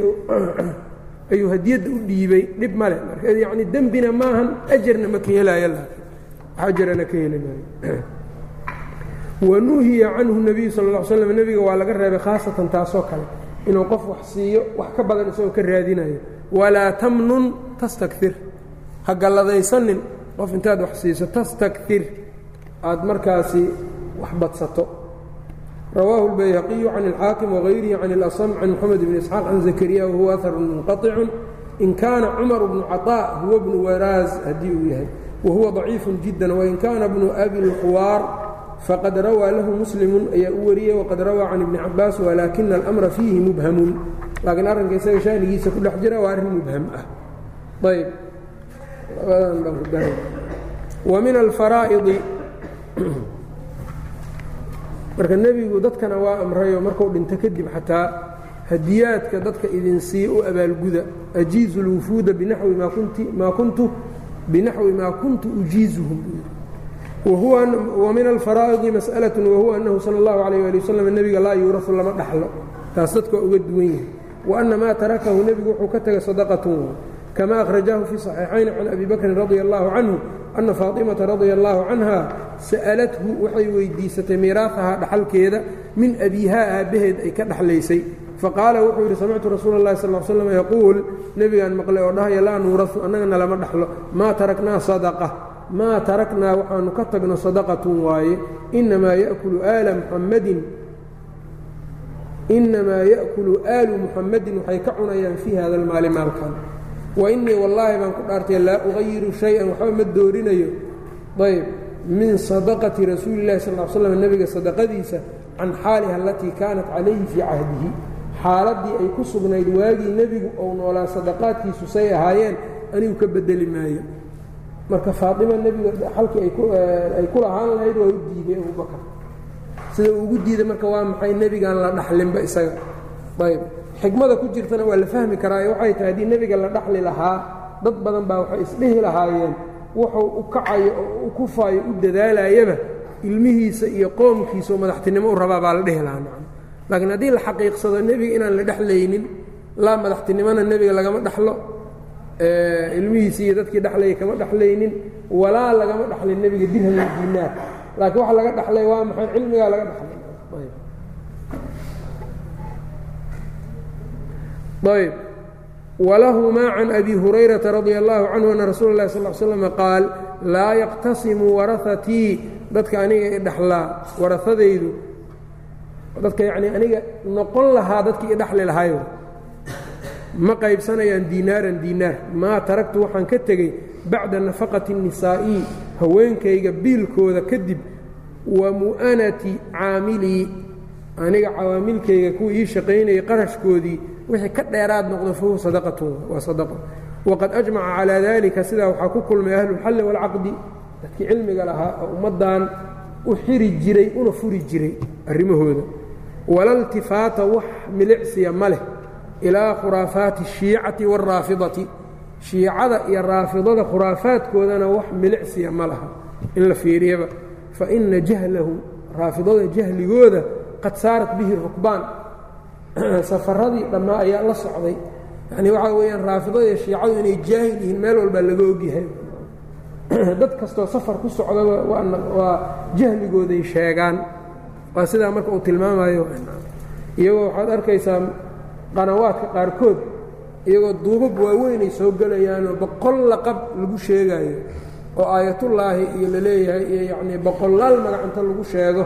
A: ayuu hadiyadda u dhiibey dhib male marka yacni dembina maahan ajarna ma ka helaayo laakiin wax ajarana ka heli maayo. Wanuhiya canhu nebiyu sal ll l slam nebiga waa laga reebay khaasatan taasoo kale inuu qof wax siiyo wax ka badan isagoo ka raadinayo walaa tamnun tastakir ha galladaysanin qof intaad wax siiso tastakir aad markaasi wax badsato rawaahu اlbayhaqiyu can اlxaakim wغayrihi can اlasm can moxamed bn isxaaq can zakariya wahuwa aharun munqaطicu in kaana cumar bnu caطاء huwa bnu waraaz haddii uu yahay wahuwa ضaciifu jidا wain kaana bnu abi اlkhuwaar faqad rawaa lahu muslimu ayaa u wariyey waqad rawaa can ibni cabaas walaakina alأmra fiihi mubhamun. Laakiin arrinka isaga shaanigiisa ku dhex jira waa arrin mubham ah. Ayb wa min alfaraa'idi marka nebigu dadkana waa amrayo markuu dhinto kadib xataa hadiyaadka dadka idin sii u abaalguda. Ajiizu اlwufuuda binaxwi maa kuntu binaxwi maa kuntu ujiizuhum min alfaraa'idi mas'alaة wahuwa annahu salى اllahu عalيyه ali waslm nebiga laa yuurafu lama dhaxlo taas dadka waa uga duwan yahay wa anna maa tarakahu nebigu wuxuu ka tegay sadaqatun kama akhrajahu fii صaxiixayn can abi bakrin radi allahu canhu ana faaطimata radia allahu canha sa'alathu waxay weydiisatay miiraahahaa dhaxalkeeda min abiihaa aabbaheed ay ka dhaxlaysay faqaala wuxuu yidhi samictu rasuula اllahi sal slam yaquul nebigaan maqlay oo dhahaya laa nuurasu annagana lama dhaxlo maa taraknaa sadaqa maa taraknaa waxaanu ka tagno sadaqatun waaye inamaa yakulu aala muxammadin inamaa ya'kulu aalu muxammadin waxay ka cunayaan fii hada almaali maalkan. Wa innii wallaahi baan ku dhaartay laa ugayiru shay-an waxba ma doorinayo. Ayb min sadaqati rasuuli illahi sal l slam nebiga sadaqadiisa can xaaliha alatii kaanat calayhi fii cahdihi. Xaaladdii ay ku sugnayd waagii nebigu ou noolaa sadaqaadkiisu say ahaayeen anigu ka bedeli maayo marka faatima nebiga xalkii ay ku lahaan lahayd waa u diiday abubakar sida uu ugu diiday marka waa maxay nebigaan la dhaxlinba isaga? Ayb xikmada ku jirtana waa la fahmi karaa waxay tahay haddii nebiga la dhaxli lahaa dad badan baa waxay isdhihi lahaayeen. Wuxuu u kacayo oo u kufaayo u dadaalayaba ilmihiisa iyo qoomkiisa oo madaxtinimo u rabaa baa la dhehi lahaa nacam. Laakiin haddii la xaqiiqsado nebiga inaan la dhexlaynin laa madaxtinimona nebiga lagama dhexlo ilmihiisi iyo dadkii dhexlayay kama dhexlaynin walaa lagama dhexlin nebiga dirham diinaar laakiin waxa laga dhexlay waa maxay? Cilmigaa laga dhexlay ayb. Wlahumaa can abi hurayrata radia allahu canhu ana rasuula اlahi sal slm qaal laa yaqtasimu warahatii dadka aniga i dhexlaa warahadaydu dadka yanii aniga noqon lahaa dadkii i dhexli lahayo ma qaybsanayaan diinaaran diinaar maa taragtu waxaan ka tegey bacda nafaqati الnisaa'i haweenkayga biilkooda kadib wa mu'anati caamilii aniga cawaamilkayga kuwii ii shaqaynayay qarashkoodii wixii ka dheeraad noqdo fahuwa sadaqatun waa sadaqo. Waqad ajmaca calaa dalika sidaa waxaa ku kulmay ahlulxalli waalcaqdi dadkii cilmiga lahaa oo ummaddan u xiri jiray una furi jiray arrimahooda. Wala ltifaata wax milicsiya ma leh ilaa khuraafaati shiicati waraafidati shiicada iyo raafidada khuraafaadkoodana wax milicsiya ma laha. In la fiiriyaba. Fa ina jahlahu raafidada jahligooda qad saarat bihi rukbaan. Safaradii dhammaa ayaa la socday. Yanii waxaa weyaan raafidada iyo shiicadu inay jaahil yihiin meel walbaa laga ogyahay. Dad kastoo safar ku socdaba waa jahligooday sheegaan. Waa sidaa marka uu tilmaamayo. Iyagoo waxaad arkaysaa qanawaadka qaarkood iyagoo duubab waaweynay soo gelayaanoo boqol laqab lagu sheegaayo oo aayatullaahi iyo la leeyahay iyo yacnii boqolaal magacanta lagu sheego.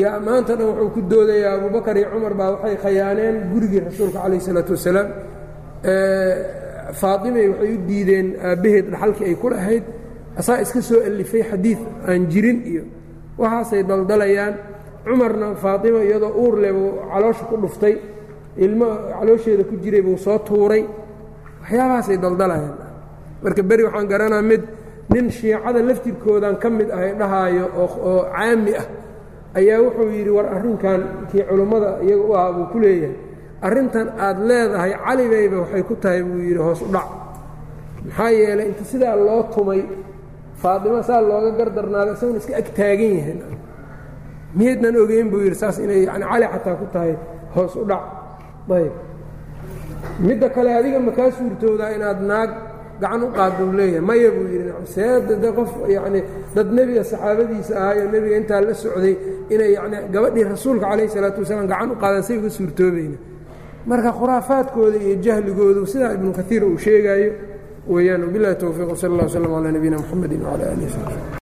A: Yaa maanta dhan wuxuu ku doodayaa abubakar iyo cumar baa waxay khayaaneen gurigii rasuulka calayh isalaatu wasalaam. Faatimay waxay u diideen aabbaheed dhaxalkii ay ku lahayd. Asaa iska soo alifay xadiid aan jirin iyo waxaasay daldalayaan cumarna faatima iyadoo uur leh buu caloosha ku dhuftay ilmo caloosheeda ku jiray buu soo tuuray. Waxyaabahaasay daldalayaan marka beri waxaan garanaa mid nin shiicada laftirkoodan ka mid ahay dhahaayo oo caami ah ayaa wuxuu yidhi war arrinkan kii culummada iyaga u ah buu ku leeyahay. Arrintan aad leedahay calibayba waxay ku tahay buu yidhi hoos u dhac. Maxaa yeelay inta sidaa loo tumay faatimo saa looga gardarnaaday isaguna iska ag taagan yahay. Miyaydnan ogeyn buu yidhi saas inay yani cali xataa ku tahay hoos u dhac ayb. Midda kale adiga makaa suurtoodaa inaad naag gacan u qaaduu leeyahay. Maya buu yidhi seeda de qof yacni dad nebiga saxaabadiisa ahaayo nebiga intaa la socday inay yani gabadhii rasuulka calayh isalaatu wasalaam gacan u qaadaan say uga suurtoobayna. Marka khuraafaadkooda iyo jahligoodu sidaa ibnu kaiir uu sheegaayo weeyaan wabilahi towfiiq wsal allah wslam calaa nabiyina mxamedi wcala alih wsabi